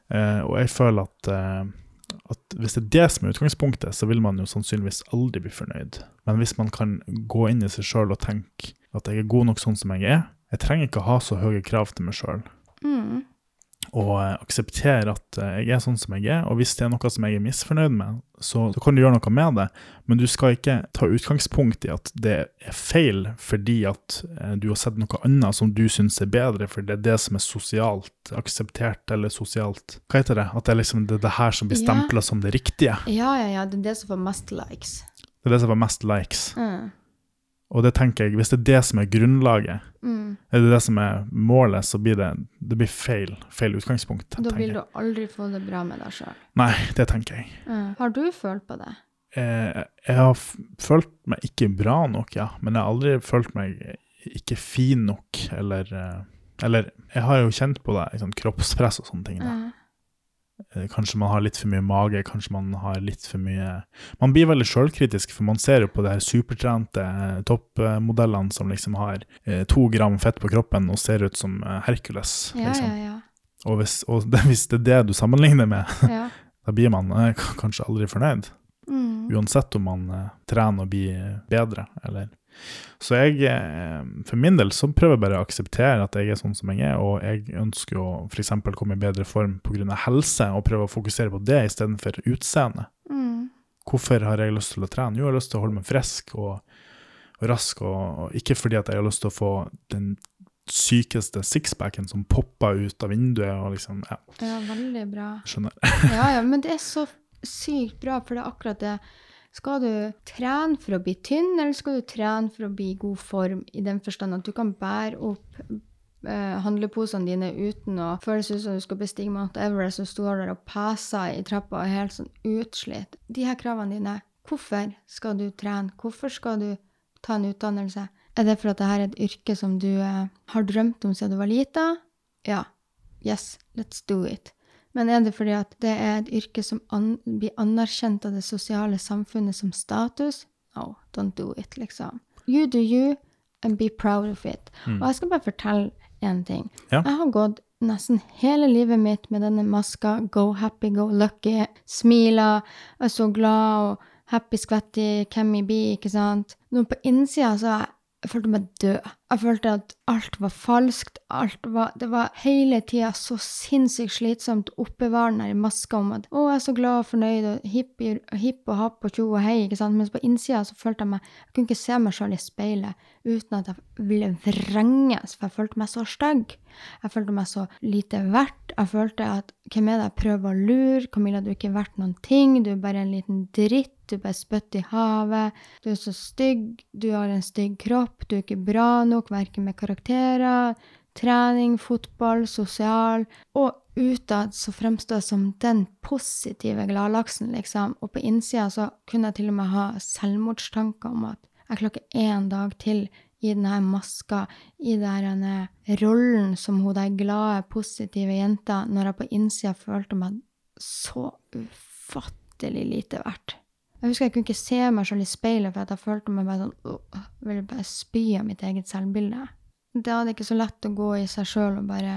Eh, og jeg føler at, eh, at hvis det er det som er utgangspunktet, så vil man jo sannsynligvis aldri bli fornøyd. Men hvis man kan gå inn i seg sjøl og tenke at jeg er god nok sånn som jeg er Jeg trenger ikke å ha så høye krav til meg sjøl. Mm. Og eh, akseptere at eh, jeg er sånn som jeg er. Og hvis det er noe som jeg er misfornøyd med, så, så kan du gjøre noe med det. Men du skal ikke ta utgangspunkt i at det er feil fordi at eh, du har sett noe annet som du syns er bedre, for det er det som er sosialt akseptert, eller sosialt Hva heter det? At det er liksom det, det her som blir Ja. som det riktige. Ja, ja, ja. Det er det som får mest likes. Det er det som får mest likes. Mm. Og det tenker jeg, hvis det er det som er grunnlaget, Mm. er det det som er målet, så blir det, det blir feil, feil utgangspunkt. Da vil du aldri få det bra med deg sjøl. Nei, det tenker jeg. Mm. Har du følt på det? Jeg, jeg har følt meg ikke bra nok, ja, men jeg har aldri følt meg ikke fin nok, eller eh, Eller jeg har jo kjent på det, liksom, kroppspress og sånne ting. Da. Mm. Eh, Kanskje man har litt for mye mage, kanskje man har litt for mye Man blir veldig sjølkritisk, for man ser jo på de her supertrente eh, toppmodellene som liksom har eh, to gram fett på kroppen og ser ut som Hercules. Ja, liksom. ja, ja. Og, hvis, og det, hvis det er det du sammenligner med, ja. da blir man kanskje aldri fornøyd. Mm. Uansett om man trener og blir bedre, eller Så jeg, eh, for min del, så prøver jeg bare å akseptere at jeg er sånn som jeg er, og jeg ønsker å f.eks. komme i bedre form pga. helse, og prøve å fokusere på det istedenfor utseende. Mm. Hvorfor har jeg lyst til å trene? Jo, jeg har lyst til å holde meg frisk og, og rask, og, og ikke fordi at jeg har lyst til å få den sykeste sixpacken som popper ut av vinduet, og liksom Ja, Ja, veldig bra. skjønner. Ja, ja, men det er så sykt bra, for det er akkurat det. Skal du trene for å bli tynn, eller skal du trene for å bli i god form, i den forstand at du kan bære opp eh, handleposene dine uten å føles ut som du skal bestige Mount Everest og står der og peser i trappa og er helt sånn utslitt. De her kravene dine, hvorfor skal du trene? Hvorfor skal du ta en utdannelse? Er det for at dette er et yrke som du eh, har drømt om siden du var lita? Ja. Yes, let's do it. Men er det fordi at det er et yrke som an blir anerkjent av det sosiale samfunnet som status? No, don't do it, liksom. You do you, and be proud of it. Og jeg skal bare fortelle én ting. Ja. Jeg har gått nesten hele livet mitt med denne maska, go happy, go lucky, smiler, er så glad og happy, skvetty, can me be, ikke sant? Nå på innsida så har jeg følt meg død. Jeg følte at alt var falskt. Alt var, det var hele tida så sinnssykt slitsomt å oppbevare den maska om at 'Å, jeg er så glad og fornøyd', og hipp, hipp og happ og tjo og hei, ikke sant? Mens på innsida så følte jeg meg Jeg kunne ikke se meg sjøl i speilet uten at jeg ville vrenges, for jeg følte meg så stygg. Jeg følte meg så lite verdt. Jeg følte at hvem er det jeg prøver å lure? Camilla, du er ikke verdt noen ting. Du er bare en liten dritt. Du er bare spytt i havet. Du er så stygg. Du har en stygg kropp. Du er ikke bra nok, verken med karakterer, trening, fotball, sosial. Og utad så fremstår jeg som den positive gladlaksen, liksom. Og på innsida så kunne jeg til og med ha selvmordstanker om at jeg klokker én dag til i denne maska, i denne rollen som hun der glade, positive jenta, når jeg på innsida følte meg så ufattelig lite verdt. Jeg husker jeg kunne ikke se meg selv i speilet, for jeg følte meg bare sånn Jeg ville bare spy av mitt eget selvbilde. Det hadde ikke så lett å gå i seg sjøl og bare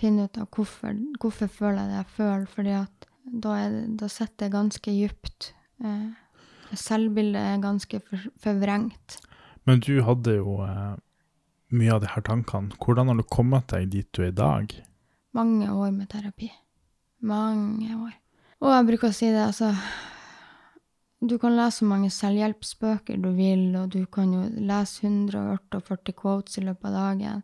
finne ut av hvorfor, hvorfor føler jeg det jeg føler, fordi at da, det, da sitter det ganske djupt. Eh, selvbildet er ganske for, forvrengt. Men du hadde jo eh, mye av de her tankene. Hvordan har du kommet deg dit du er i dag? Mange år med terapi. Mange år. Og jeg bruker å si det, altså Du kan lese så mange selvhjelpsbøker du vil, og du kan jo lese 148 quotes i løpet av dagen,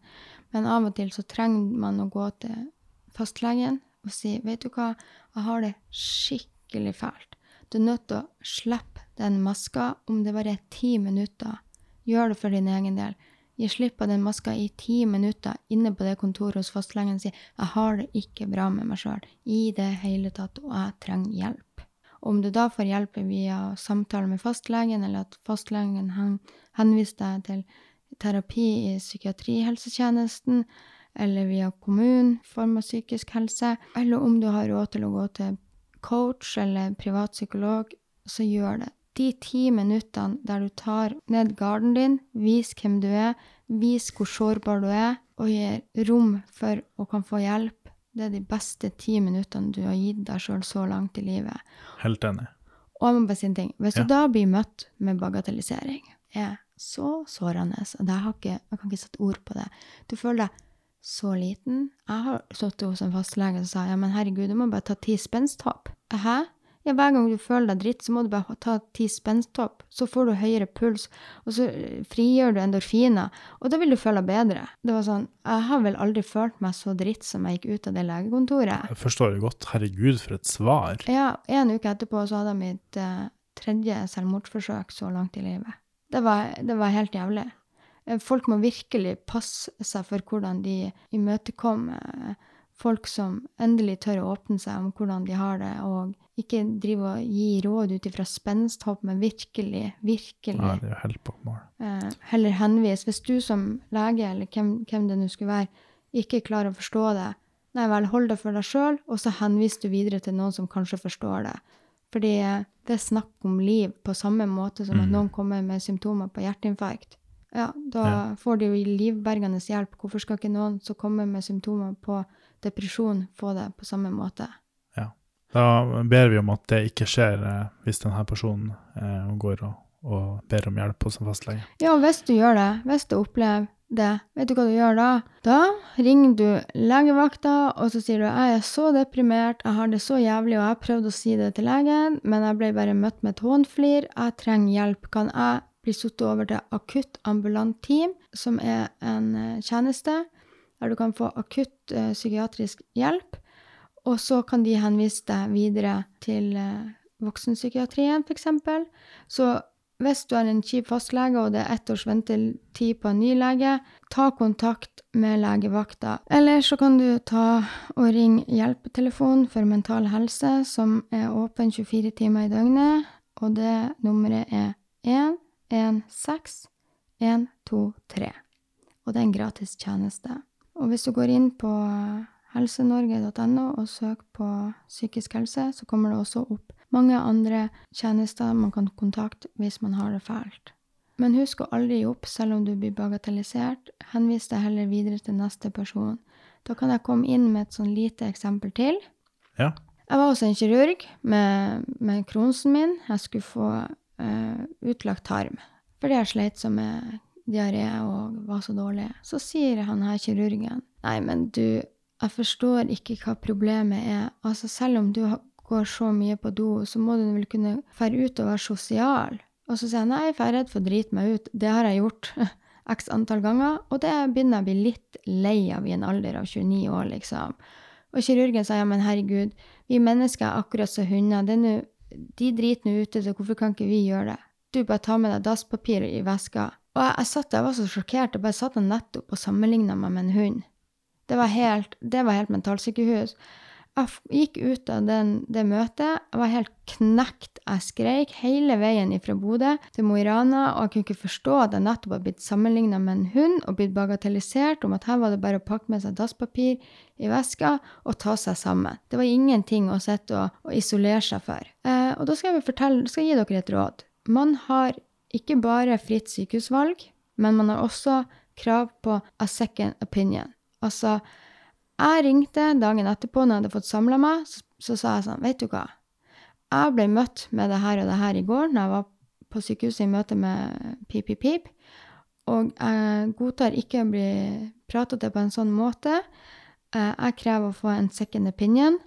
men av og til så trenger man å gå til fastlegen og si 'Vet du hva, jeg har det skikkelig fælt'. Du er nødt til å slippe den maska om det bare er ti minutter. Gjør det for din egen del. Gi slipp på den maska i ti minutter inne på det kontoret hos fastlegen og si 'Jeg har det ikke bra med meg sjøl i det hele tatt, og jeg trenger hjelp'. Om du da får hjelp via samtale med fastlegen, eller at fastlegen henviser deg til terapi i psykiatrihelsetjenesten, eller via kommunen form av psykisk helse, eller om du har råd til å gå til coach eller privat psykolog, så gjør det. De ti minuttene der du tar ned garden din, vis hvem du er, vis hvor sårbar du er, og gir rom for å kan få hjelp, det er de beste ti minuttene du har gitt deg sjøl så langt i livet. Helt enig. Og jeg må bare si en ting. Hvis ja. du da blir møtt med bagatellisering, er så sårende. Og jeg, ikke, jeg kan ikke sette ord på det. Du føler deg så liten. Jeg har sittet hos en fastlege og sa ja, men herregud, du må bare ta ti spensthopp. Hæ? Ja, hver gang du føler deg dritt, så må du bare ta ti spensthopp. Så får du høyere puls, og så eh, frigjør du endorfiner, og da vil du føle deg bedre. Det var sånn, Jeg har vel aldri følt meg så dritt som jeg gikk ut av det legekontoret. Jeg forstår det godt. Herregud, for et svar. Ja, en uke etterpå så hadde jeg mitt eh, tredje selvmordsforsøk så langt i livet. Det var, det var helt jævlig. Eh, folk må virkelig passe seg for hvordan de imøtekommer folk som endelig tør å åpne seg om hvordan de har det, og ikke drive og gi råd ut ifra spensthopp, men virkelig, virkelig Ja, det er helt på. Eh, heller henvise. Hvis du som lege, eller hvem, hvem det nå skulle være, ikke klarer å forstå det, nei vel, hold det for deg sjøl, og så henvis du videre til noen som kanskje forstår det. Fordi eh, det er snakk om liv på samme måte som at mm. noen kommer med symptomer på hjerteinfarkt. Ja, da ja. får de jo livbergende hjelp. Hvorfor skal ikke noen som kommer med symptomer på depresjon, få det på samme måte? Ja. Da ber vi om at det ikke skjer eh, hvis denne personen eh, går og, og, ber om hjelp hos en fastlege. Ja, hvis du gjør det, hvis du opplever det, vet du hva du gjør da? Da ringer du legevakta, og så sier du jeg er så deprimert, jeg har det så jævlig, og jeg har prøvd å si det til legen, men jeg ble bare møtt med et hånflir, jeg trenger hjelp, kan jeg bli satt over til akutt ambulant team, som er en eh, tjeneste der du kan få akutt uh, psykiatrisk hjelp. Og så kan de henvise deg videre til uh, voksenpsykiatrien, f.eks. Så hvis du har en kjip fastlege og det er ett års ventetid på en ny lege, ta kontakt med legevakta. Eller så kan du ta og ringe hjelpetelefonen for mental helse, som er åpen 24 timer i døgnet. Og det nummeret er 116 123. Og det er en gratis tjeneste. Og hvis du går inn på helsenorge.no og søker på psykisk helse, så kommer det også opp mange andre tjenester man kan kontakte hvis man har det fælt. Men husk å aldri gi opp selv om du blir bagatellisert. Henvis deg heller videre til neste person. Da kan jeg komme inn med et sånn lite eksempel til. Ja. Jeg var også en kirurg med, med kronsen min. Jeg skulle få uh, utlagt tarm fordi jeg sleit som med diaré og var så dårlig. Så sier han her kirurgen Nei, men du, jeg forstår ikke hva problemet er. Altså, selv om du går så mye på do, så må du vel kunne fære ut og være sosial. Og så sier jeg nei, for jeg er redd for å drite meg ut. Det har jeg gjort x antall ganger, og det begynner jeg å bli litt lei av i en alder av 29 år, liksom. Og kirurgen sa ja, men herregud, vi mennesker er akkurat som hunder. de driter nå ute, så hvorfor kan ikke vi gjøre det? Du, bare tar med deg dasspapir i veska. Og jeg, jeg satt jeg var så sjokkert. Jeg bare satt nettopp og sammenligna meg med en hund. Det var helt, helt mentalsykehus. Jeg gikk ut av den, det møtet. Jeg var helt knekt. Jeg skreik hele veien fra Bodø til Mo i Rana, og jeg kunne ikke forstå at jeg nettopp var blitt sammenligna med en hund og blitt bagatellisert om at her var det bare å pakke med seg dasspapir i veska og ta seg sammen. Det var ingenting å sitte og, og isolere seg for. Eh, og da skal jeg, fortelle, skal jeg gi dere et råd. Man har ikke bare fritt sykehusvalg, men man har også krav på a second opinion. Altså, jeg ringte dagen etterpå når jeg hadde fått samla meg, så, så sa jeg sånn, vet du hva, jeg ble møtt med det her og det her i går når jeg var på sykehuset i møte med Pip Pip Pip, og jeg godtar ikke å bli pratet til på en sånn måte. Eh, Jeg krever å få en second opinion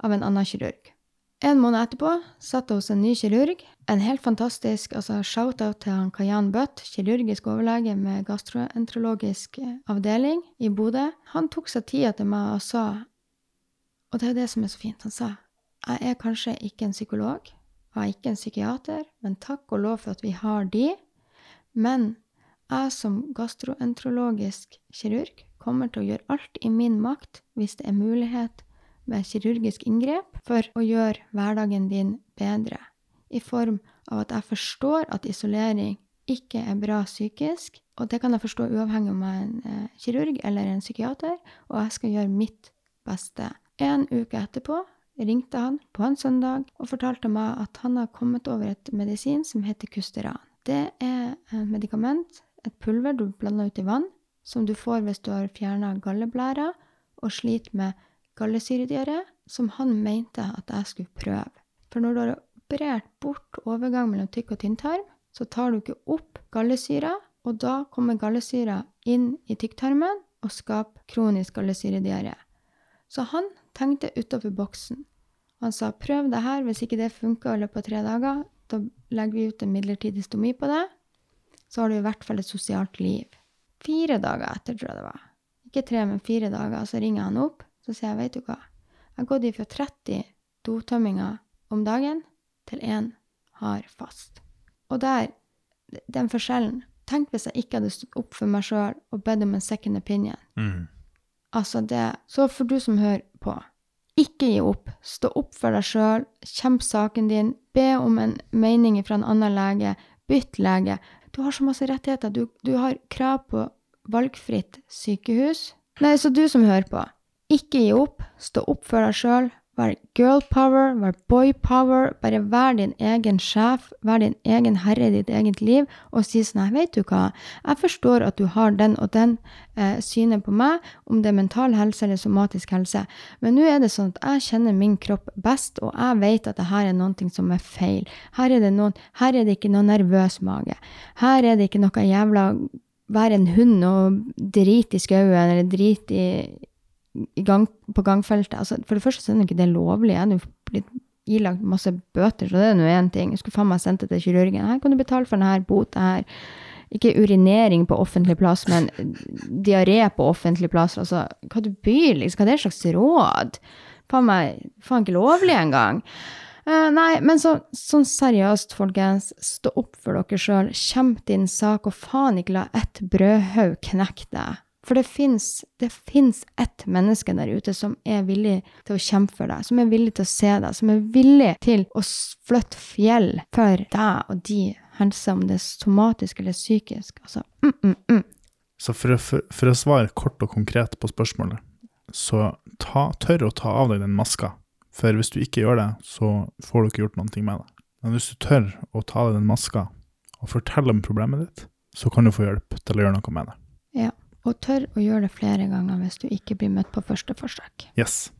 av en annen kirurg. En måned etterpå satt jeg hos en ny kirurg. En helt fantastisk altså shout-out til han Kayan Butt, kirurgisk overlege med gastroenterologisk eh, avdeling i Bodø. Han tok seg tida til meg og sa, og det er jo det som er så fint, han sa jeg er kanskje ikke en psykolog, og jeg er ikke en psykiater, men takk og lov for at vi har de. Men jeg som gastroenterologisk kirurg kommer til å gjøre alt i min makt hvis det er mulighet med kirurgisk inngrep for å gjøre hverdagen din bedre. I form av at jeg forstår at isolering ikke er bra psykisk, og det kan jeg forstå uavhengig om jeg er en eh, kirurg eller en psykiater, og jeg skal gjøre mitt beste. En uke etterpå ringte han på en søndag og fortalte meg at han har kommet over et medisin som heter Custeran. Det er et medikament, et pulver du blander ut i vann, som du får hvis du har fjerna galleblæra og sliter med gallesyrediaré, som han mente at jeg skulle prøve. For når du har operert bort overgang mellom tykk og tynntarm, så tar du ikke opp gallesyra, og da kommer gallesyra inn i tykktarmen og skaper kronisk gallesyrediaré. Så han tenkte utover boksen. Han sa prøv det her, hvis ikke det funker i løpet av tre dager, da legger vi ut en midlertidig stomi på det. Så har du i hvert fall et sosialt liv. Fire dager etter, tror jeg det var. Ikke tre, men fire dager. Så ringer han opp, så sier jeg, vet du hva, jeg har gått ifra 30 dotømminger om dagen til én har fast. Og der, den forskjellen Tenk hvis jeg ikke hadde stått opp for meg sjøl og bedt om en second opinion. Mm. Altså det Så for du som hører på, ikke gi opp. Stå opp for deg sjøl, kjemp saken din, be om en mening fra en annen lege, bytt lege. Du har så masse rettigheter. Du, du har krav på valgfritt sykehus. Nei, så du som hører på, ikke gi opp. Stå opp for deg sjøl. Vær girl power, vær boy power. Bare vær din egen sjef, vær din egen herre i ditt eget liv, og si sånn her, vet du hva, jeg forstår at du har den og den eh, synet på meg, om det er mental helse eller somatisk helse, men nå er det sånn at jeg kjenner min kropp best, og jeg vet at det her er noe som er feil. Her er det, noen, her er det ikke noe nervøs mage. Her er det ikke noe jævla være en hund og drite i skauen eller drite i gang, på gangfeltet. Altså, for det første så er det ikke det lovlig. Jeg hadde blitt ilagt masse bøter, så det er nå én ting. Jeg skulle faen meg sendt det til kirurgen. Her kan du betale for denne bota her. Ikke urinering på offentlig plass, men diaré på offentlig plass. Altså, hva du byr, liksom? Hva er det slags råd? Faen meg, faen ikke lovlig engang. Uh, nei, men så, sånn seriøst, folkens, stå opp for dere sjøl. Kjemp din sak, og faen ikke la ett brødhaug knekke deg. For det fins ett menneske der ute som er villig til å kjempe for deg, som er villig til å se deg, som er villig til å flytte fjell for deg og de helse, om det er somatisk eller psykisk. Altså, mm, mm, mm. Så for, å- for, for å svare kort og konkret på spørsmålet, så ta, tør å ta av deg den maska. For hvis du ikke gjør det, så får du ikke gjort noe med det. Men hvis du tør å ta av deg den maska og fortelle om problemet ditt, så kan du få hjelp til å gjøre noe med det. Ja. Og tør å gjøre det flere ganger hvis du ikke blir møtt på første forsøk. Yes.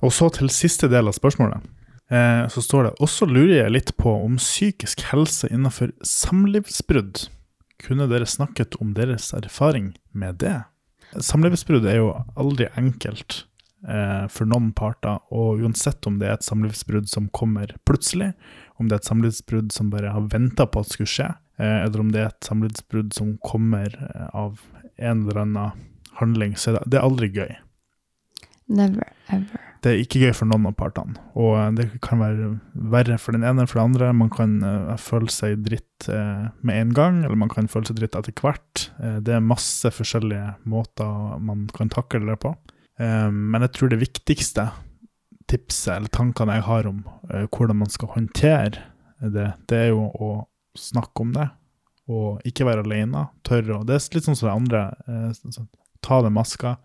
Og så til siste del av spørsmålet. Eh, så står det også lurer jeg litt på om psykisk helse innenfor samlivsbrudd. Kunne dere snakket om deres erfaring med det? Samlivsbrudd er jo aldri enkelt eh, for noen parter, og uansett om det er et samlivsbrudd som kommer plutselig, om det er et samlivsbrudd som bare har venta på at skulle skje, eh, eller om det er et samlivsbrudd som kommer eh, av en eller annen handling, så det, det er aldri gøy. Never ever. Det er ikke gøy for noen av partene, og eh, det kan være verre for den ene enn for den andre. Man kan uh, føle seg dritt uh, med en gang, eller man kan føle seg dritt etter hvert. Uh, det er masse forskjellige måter man kan takle det på. Men jeg tror det viktigste tipset eller tankene jeg har om hvordan man skal håndtere det, det er jo å snakke om det, og ikke være alene. Tørre å Det er litt sånn som det andre. eh, sånn- ta det maska.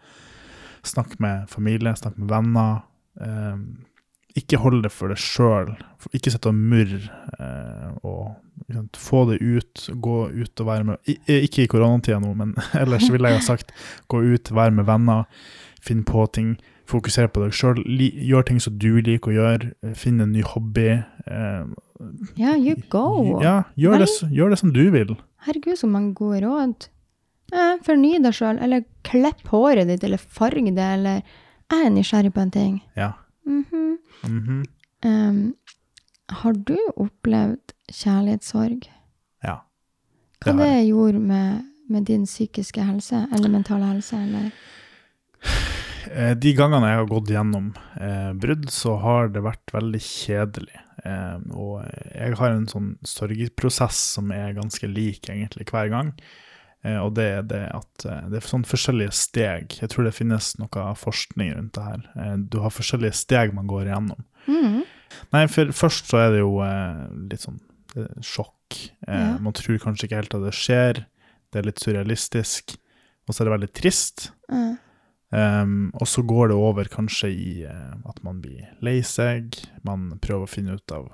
Snakk med familie, snakk med venner. Eh, ikke hold det for deg sjøl. Ikke sitt og murr. Eh, og sant, få det ut. Gå ut og være med I, Ikke i koronatida nå, men ellers ville jeg ha sagt gå ut, være med venner, finn på ting. Fokusere på deg sjøl. Gjør ting som du liker å gjøre. eh, Finn en ny hobby. Eh, Ja, you go. ja, gjør det, gjør det som du vil. Herregud, så mange gode råd. Eh, forny deg sjøl, eller klipp håret ditt, eller farg det, eller Jeg er nysgjerrig på en ting. Ja. Mm -hmm. Mm -hmm. Um, har du opplevd kjærlighetssorg? Ja. Hva Det det, har gjorde med, med din psykiske helse, eller mentale helse, eller? Eh, De gangene jeg har gått gjennom eh, brudd, så har det vært veldig kjedelig. Eh, og jeg har en sånn sørgeprosess som er ganske lik egentlig hver gang. Eh, og det er det at eh, det er sånn forskjellige steg. Jeg tror det finnes noe forskning rundt det her. Eh, du har forskjellige steg man går igjennom. Mm. Nei, for først så er det jo litt sånn sjokk. Ja. Man tror kanskje ikke helt at det skjer. Det er litt surrealistisk. Og så er det veldig trist. Eh, Um, og så går det over kanskje i uh, at man blir lei seg, man prøver å finne ut av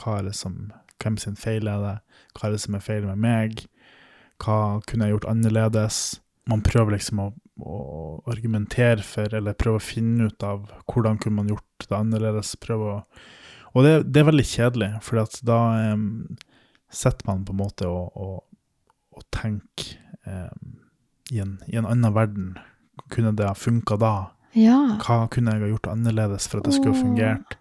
hva er det som, hvem sin feil er det, hva er det som er feil med meg, hva kunne jeg gjort annerledes. Man prøver liksom å, å argumentere for, eller prøve å finne ut av hvordan kunne man gjort det annerledes. Prøve å, og det, det er veldig kjedelig, for da um, sitter man på en måte og, og, og tenker um, i, en, i en annen verden. Kunne det ha funka da? ja. Hva kunne jeg ha gjort annerledes for at det skulle ha fungert?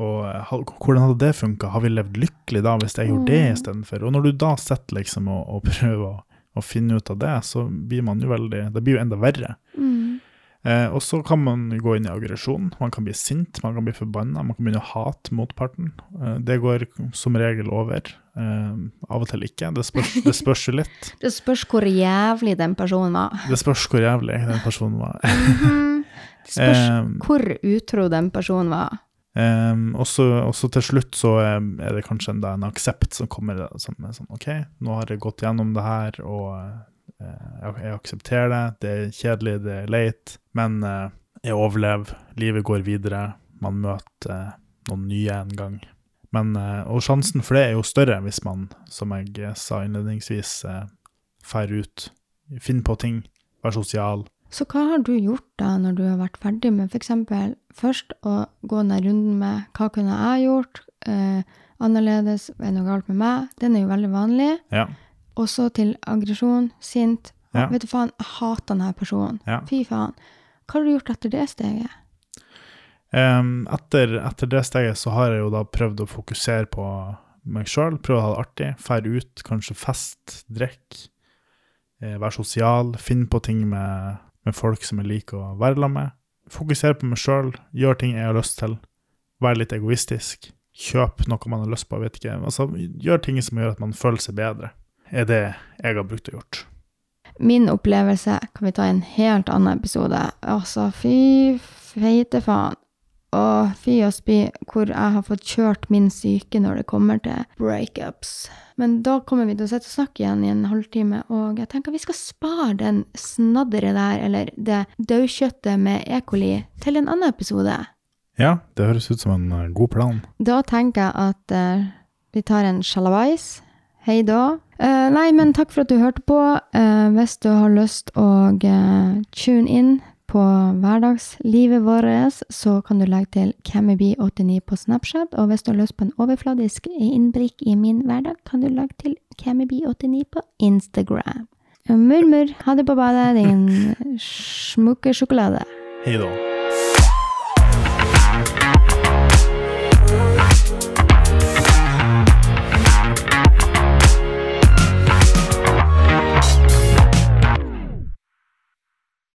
Og eh, hvordan hadde det funka? Har vi levd lykkelig da, hvis jeg gjorde det Mm. istedenfor? Og når du da sitter liksom og, og prøver å, å finne ut av det, så blir man jo veldig Det blir jo enda verre. Mm. Eh, og så kan man gå inn i aggresjon. Man kan bli sint, man kan bli forbanna, man kan begynne å hate motparten. Eh, det går som regel over. Eh, av og til ikke. Det spørs, det spørs jo litt. Det spørs hvor jævlig den personen var. Det spørs hvor jævlig den personen var. Mhm. Det spørs Eh, hvor utro den personen var. Um, og så til slutt så er det kanskje en, en aksept som kommer som er sånn OK, nå har jeg gått gjennom det her, og uh, jeg, jeg aksepterer det. Det er kjedelig, det er leit, men uh, jeg overlever. Livet går videre. Man møter uh, noen nye en gang. Men, uh, og sjansen for det er jo større hvis man, som jeg sa innledningsvis, drar ut, finner på ting, være sosial. Så hva har du gjort da når du har vært ferdig med f.eks. først å gå den runden med hva kunne jeg gjort eh, annerledes, er noe galt med meg? Den er jo veldig vanlig. Ja. Og så til aggresjon, sint. Ja. Vet du faen, jeg hater denne personen. Ja. Fy faen. Hva har du gjort etter det steget? Em, etter, etter det steget så har jeg jo da prøvd å fokusere på meg sjøl, prøve å ha det artig, fære ut, kanskje fest, drikke, eh, være sosial, finne på ting med, med folk som jeg liker å være sammen med. Fokusere på meg sjøl, gjøre ting jeg har lyst til, være litt egoistisk, kjøpe noe man har lyst på, jeg vet ikke, altså gjøre ting som gjør at man føler seg bedre, er det jeg har brukt og gjort. Min opplevelse kan vi ta i en helt annen episode. Altså, fy feite faen. Og fy og spy hvor jeg har fått kjørt min syke når det kommer til breakups. Men da kommer vi til å sitte og snakke igjen i en halvtime, og jeg tenker vi skal spare den snadderet der, eller det daukjøttet med E. coli, til en annen episode. Ja, det høres ut som en eh, god plan. Da tenker jeg at uh, vi tar en sjalabais. Hei da. Uh, nei, men takk for at du hørte på. Uh, hvis du har lyst å tune inn på hverdagslivet vårt, så kan du legge til Camiby89 på Snapchat. Og hvis du har lyst på en overfladisk innblikk i min hverdag, kan du legge til Camiby89 på Instagram. Murmur, ha det på badet, din smukke sjokolade. Hei da.